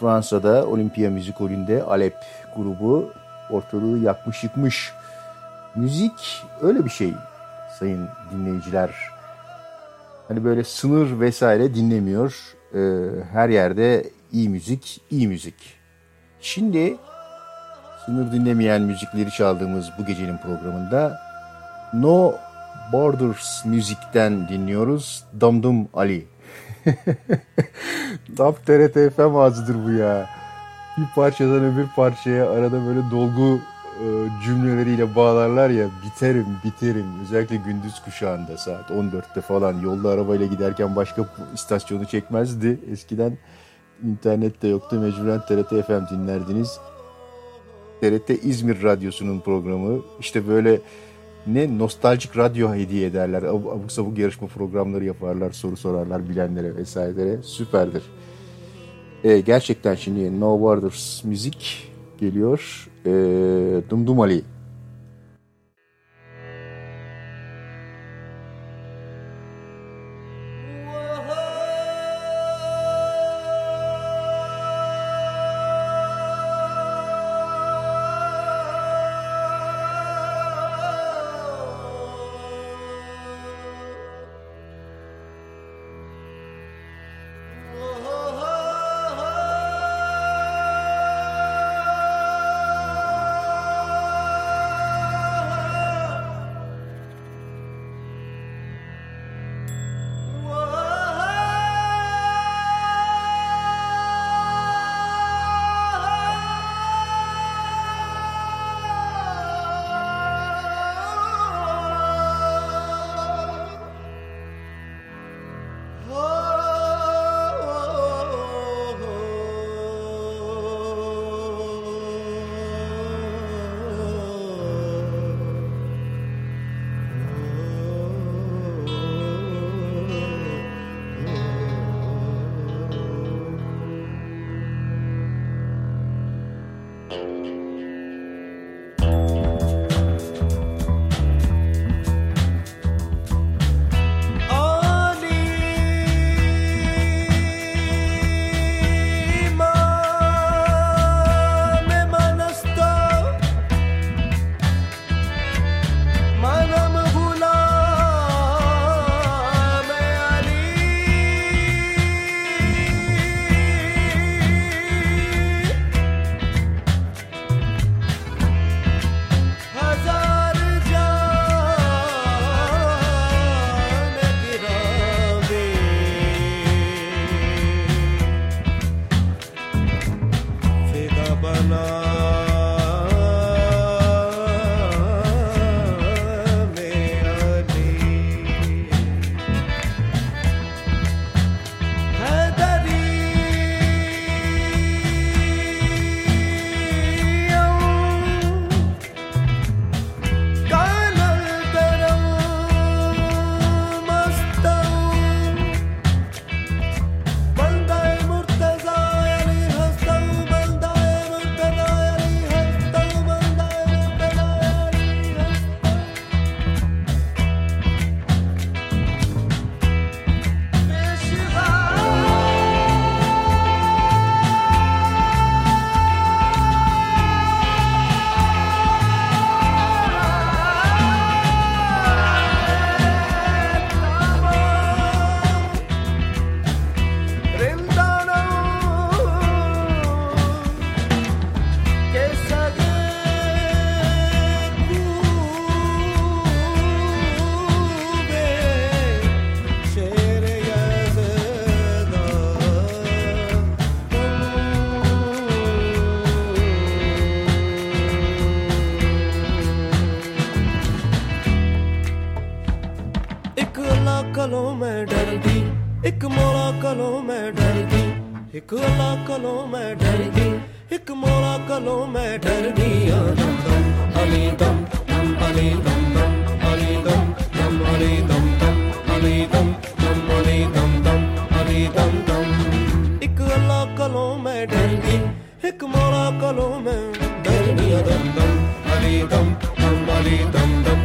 Fransa'da Olimpiya Müzik Holü'nde Alep grubu ortalığı yakmış yıkmış. Müzik öyle bir şey sayın dinleyiciler. Hani böyle sınır vesaire dinlemiyor. Ee, her yerde iyi müzik, iyi müzik. Şimdi sınır dinlemeyen müzikleri çaldığımız bu gecenin programında No Borders müzikten dinliyoruz. Damdum Ali. Tam TRT FM ağzıdır bu ya. Bir parçadan öbür parçaya arada böyle dolgu e, cümleleriyle bağlarlar ya biterim biterim özellikle gündüz kuşağında saat 14'te falan yolda arabayla giderken başka istasyonu çekmezdi. Eskiden internette yoktu mecburen TRT FM dinlerdiniz. TRT İzmir Radyosu'nun programı işte böyle ne nostaljik radyo hediye ederler. Ab- Abuk sabuk yarışma programları yaparlar, soru sorarlar bilenlere vesairelere. Süperdir. E, gerçekten şimdi No Borders müzik geliyor. E, Dumdum Ali. एक लाकलों में डर गई एक मोला कलो में डर गई दम दम अली दम दम अली दम दम अली दम दम अली दम दम अली दम दम अली दम। दम अली दम दम एक लाकलों में डर गई एक मोला कलो में डर गई दम दम अली दम दम अली दम दम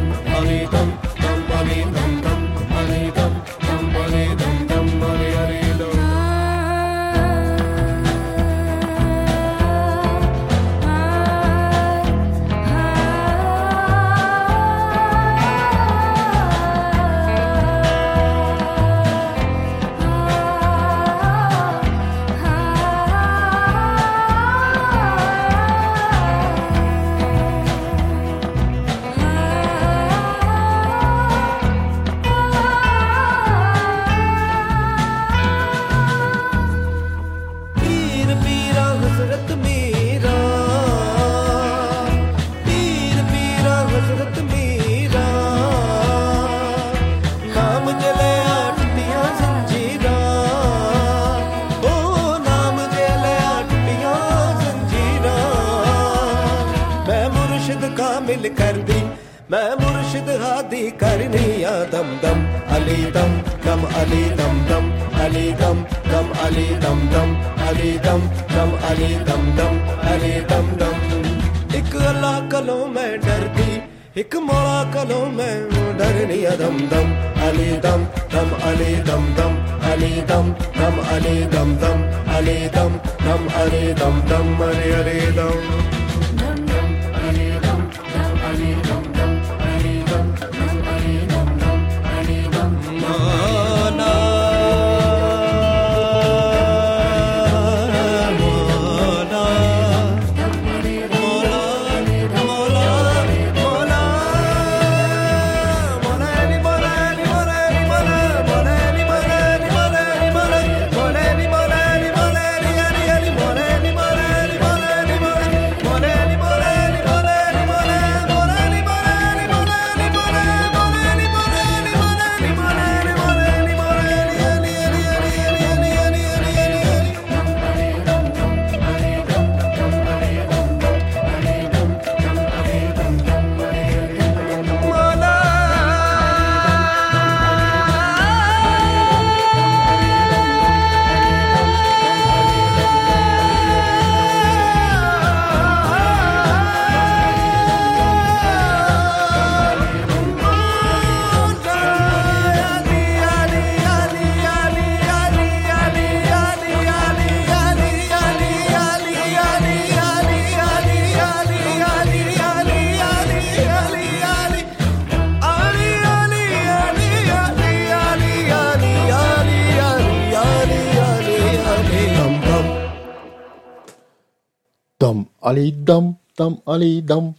Aleydam dam aleydam.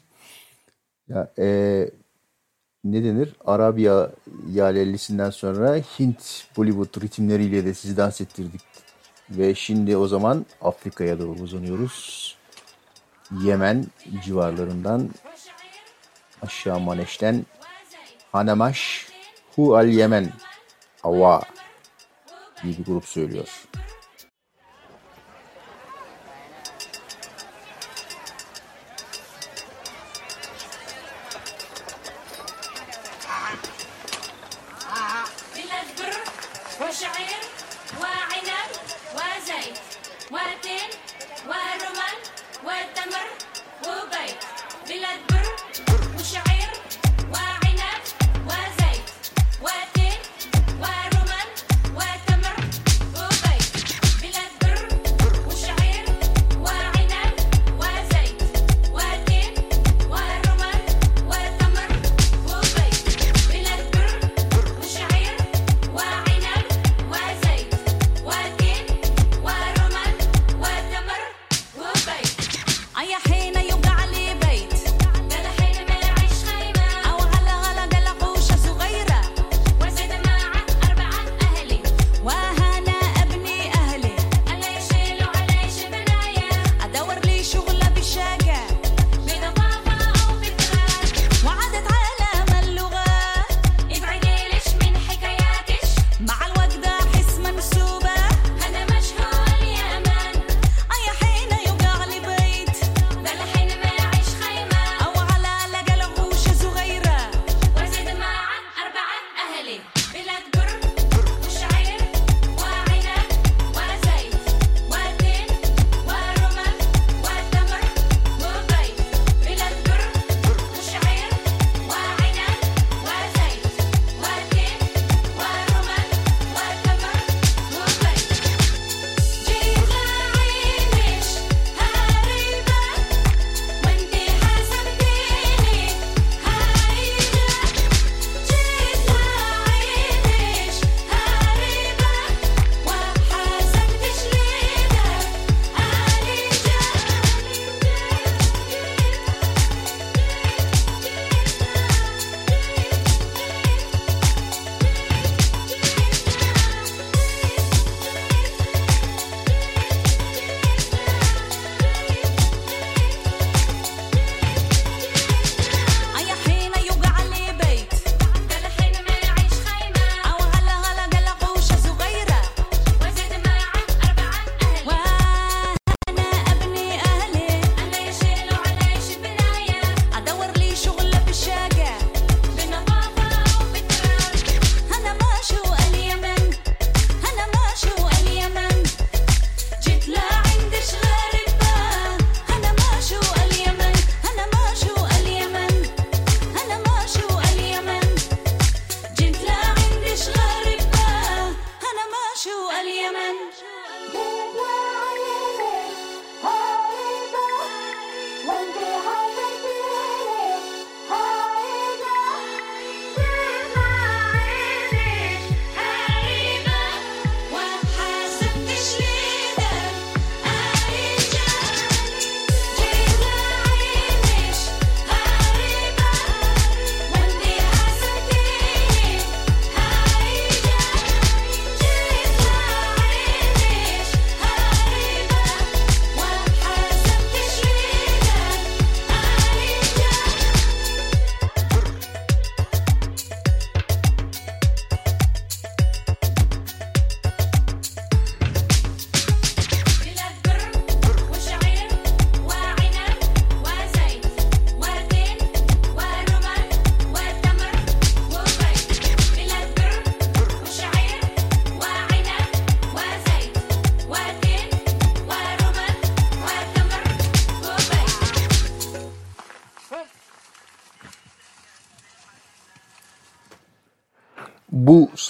Ya, e, ne denir? Arabiya yalellisinden sonra Hint Bollywood ritimleriyle de sizi dans ettirdik. Ve şimdi o zaman Afrika'ya doğru uzanıyoruz. Yemen civarlarından aşağı Maneş'ten Hanamaş Hu al Yemen Hava diye bir grup söylüyor.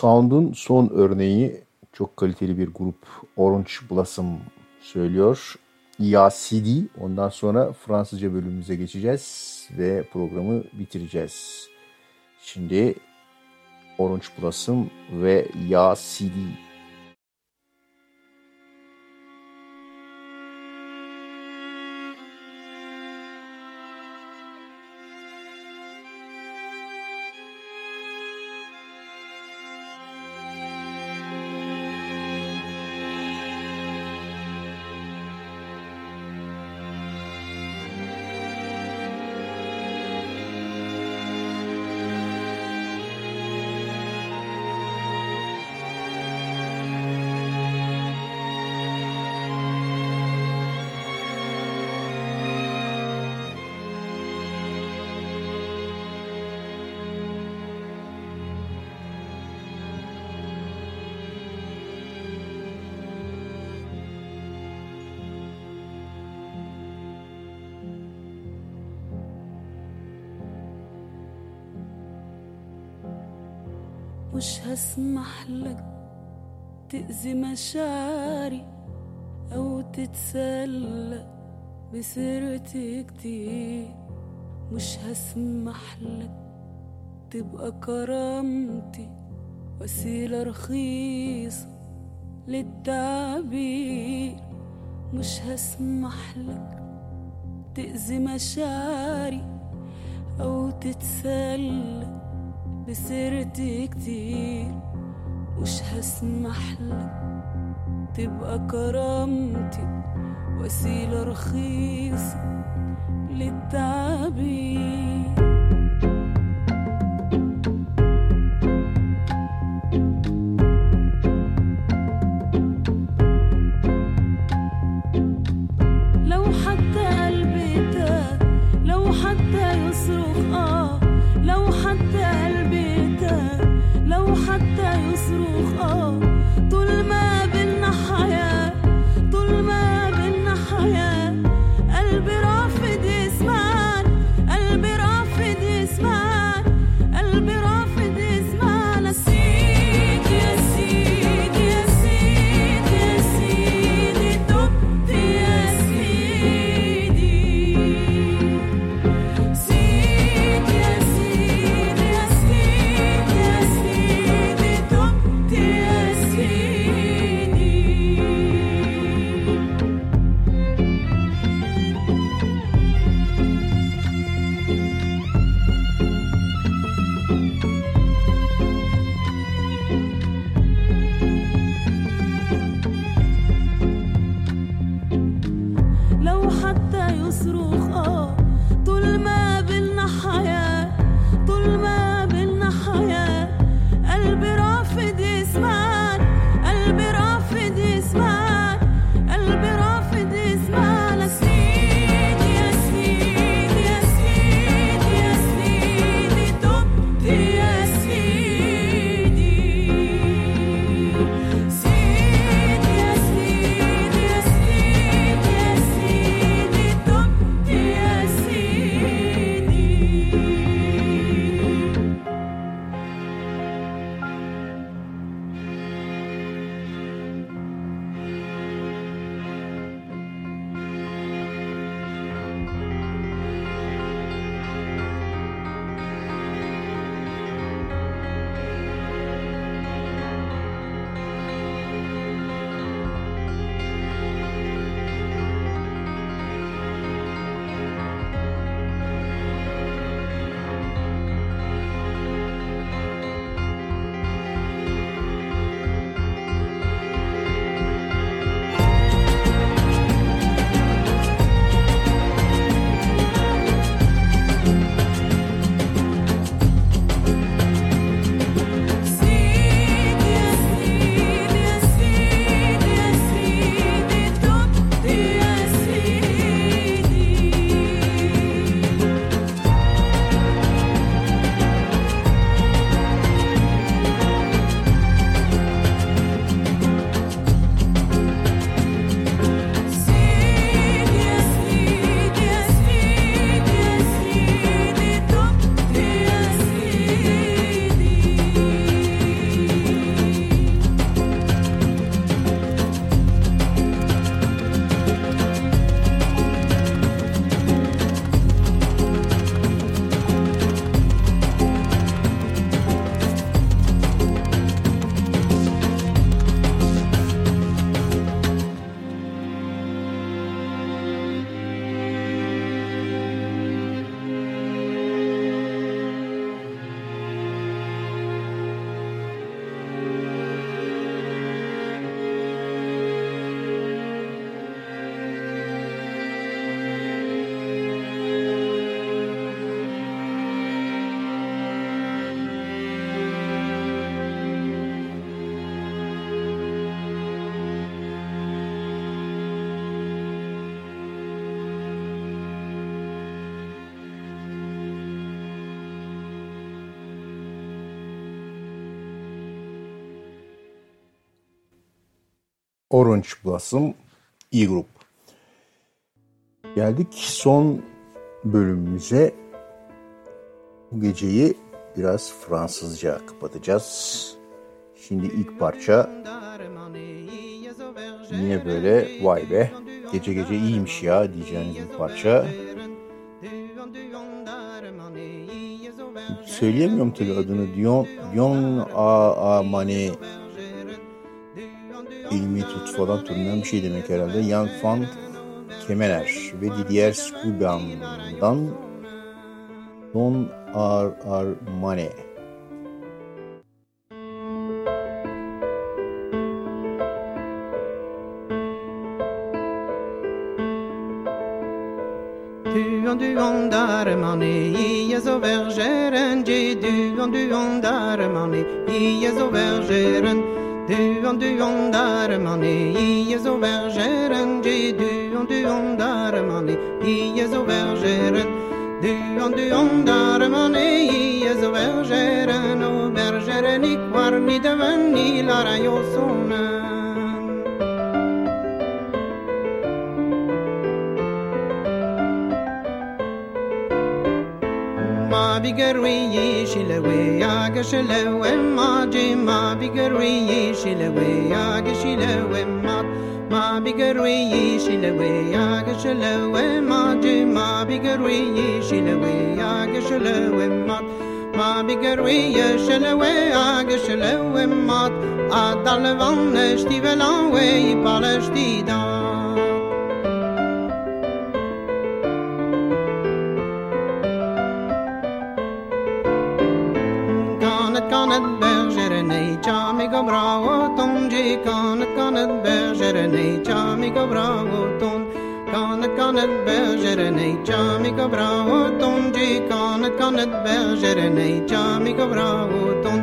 Sound'un son örneği çok kaliteli bir grup Orange Blossom söylüyor. Ya CD. Ondan sonra Fransızca bölümümüze geçeceğiz ve programı bitireceğiz. Şimdi Orange Blossom ve Ya هسمح لك تأذي مشاعري أو تتسلى بسيرتي كتير. مش هسمح لك تبقى كرامتي وسيلة رخيصة للتعبير. مش هسمح لك تأذي مشاعري أو تتسلى بسيرتي كتير. مش هسمح لك تبقى كرامتي وسيلة رخيصة للتعبير. Orange Blossom E-Group. Geldik son bölümümüze. Bu geceyi biraz Fransızca kapatacağız. Şimdi ilk parça yine böyle vay be gece gece iyiymiş ya diyeceğiniz bir parça. Söyleyemiyorum tabii adını. Dion, Dion A. A. Mane falan türünden bir şey demek herhalde. Jan van Kemener ve Didier Scuban'dan Don Ar Ar Mane. Duon duon där man är i så vergeren Ge duon duon där man är i så vergeren du ondare mani i zo vergeren je du on du ondare mani i zo vergeren du on du ondare mani i zo vergeren o vergeren ik war ni deven ni lara yosuna Ma bigeru شلوي يا شلوي ما جيما بقروي شلوي يا شلوي ما ما بقروي شلوي يا شلوي ما جيما بقروي شلوي يا شلوي ما ما بقروي شلوي يا شلوي ما أدل فنش تبلان وي بالش تي kanet berger en ei chami gavra uton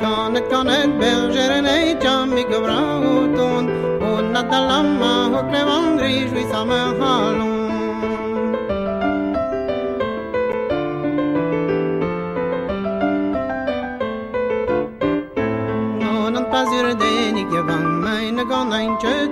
kanet kanet berger en ei chami gavra uton un natalama hokle vandri jui sama halon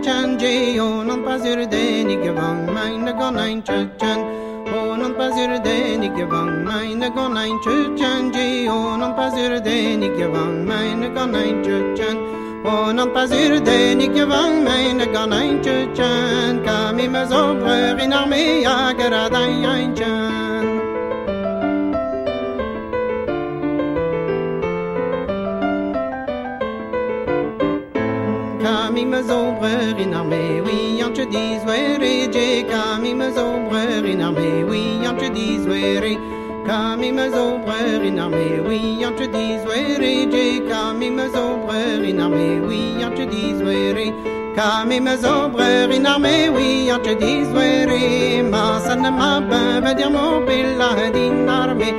Chan Jay, on Pazir Denny, give on mine, the gun ain't chan. Onun pazirden ik gewang meine gonain chuchan ji. Onun pazirden ik gewang meine gonain chuchan Onun pazirden ik gewang meine gonain chuchan Kam immer so brüch in armea geradain ein chan. mi me zombrer in armé oui an te dis were je ka mi me zombrer in armé oui an te dis were ka mi me zombrer in armé oui an te dis were je ka mi me zombrer in armé oui an te dis were ka mi me zombrer in armé oui an te dis were ma san ma ben va dire mon pilla din armé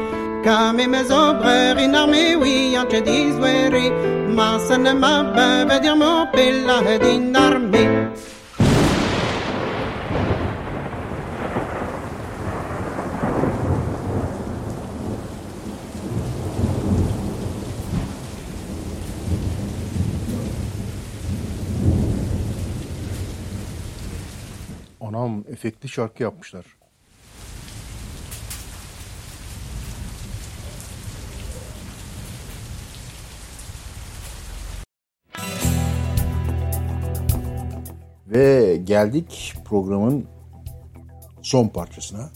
Kami me zobreur in armée, oui, en te dis were. Ma veut dire mon bella din armée. Anam efektli şarkı yapmışlar. Ve geldik programın son parçasına.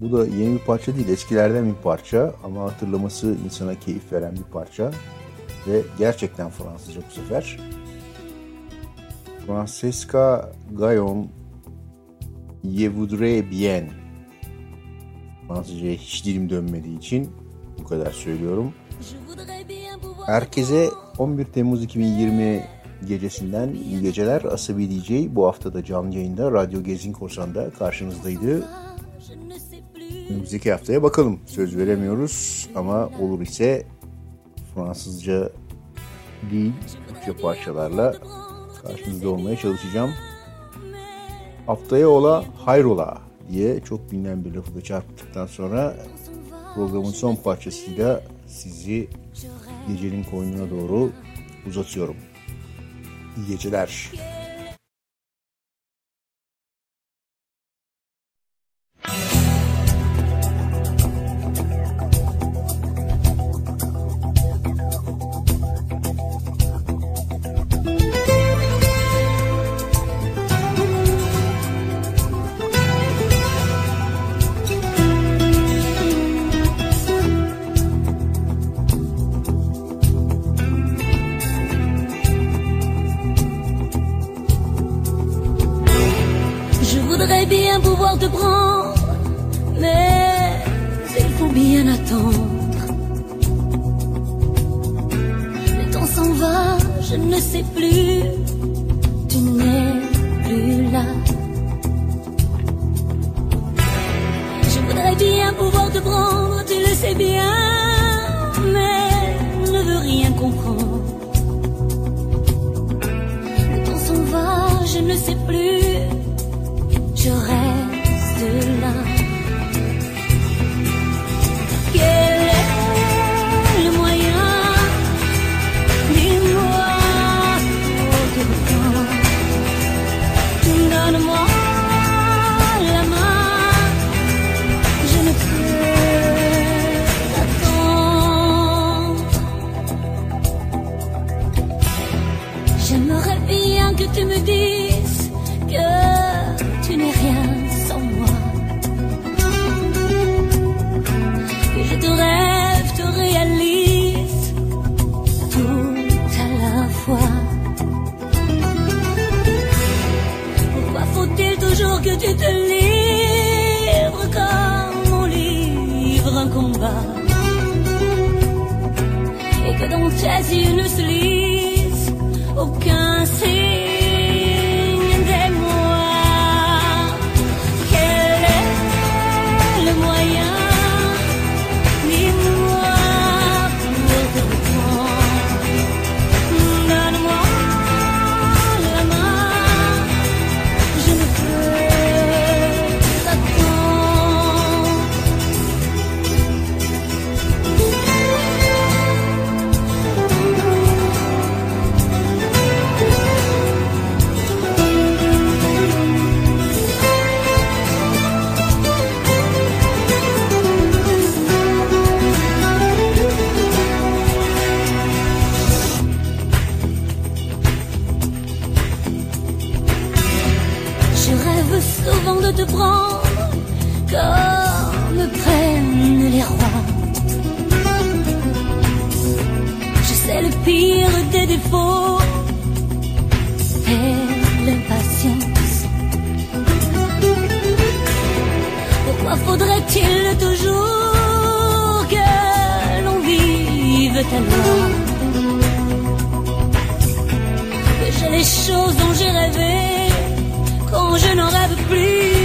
Bu da yeni bir parça değil, eskilerden bir parça ama hatırlaması insana keyif veren bir parça ve gerçekten Fransızca bu sefer. Francesca Gayon Je voudrais bien Fransızca'ya hiç dilim dönmediği için bu kadar söylüyorum. Herkese 11 Temmuz 2020 gecesinden iyi geceler. Asabi DJ bu hafta da canlı yayında Radyo Gezin Korsan'da karşınızdaydı. Önümüzdeki haftaya bakalım. Söz veremiyoruz ama olur ise Fransızca değil, Türkçe parçalarla karşınızda olmaya çalışacağım. Haftaya ola hayrola diye çok bilinen bir lafı da çarptıktan sonra programın son parçasıyla sizi gecenin koynuna doğru uzatıyorum. İyi geceler. pouvoir prendre, tu le sais bien, mais ne veux rien comprendre. Le temps s'en va, je ne sais plus, je rêve. Não une chaise, une slip. tes défauts et l'impatience. Pourquoi faudrait-il toujours que l'on vive tellement? Que j'ai les choses dont j'ai rêvé quand je n'en rêve plus?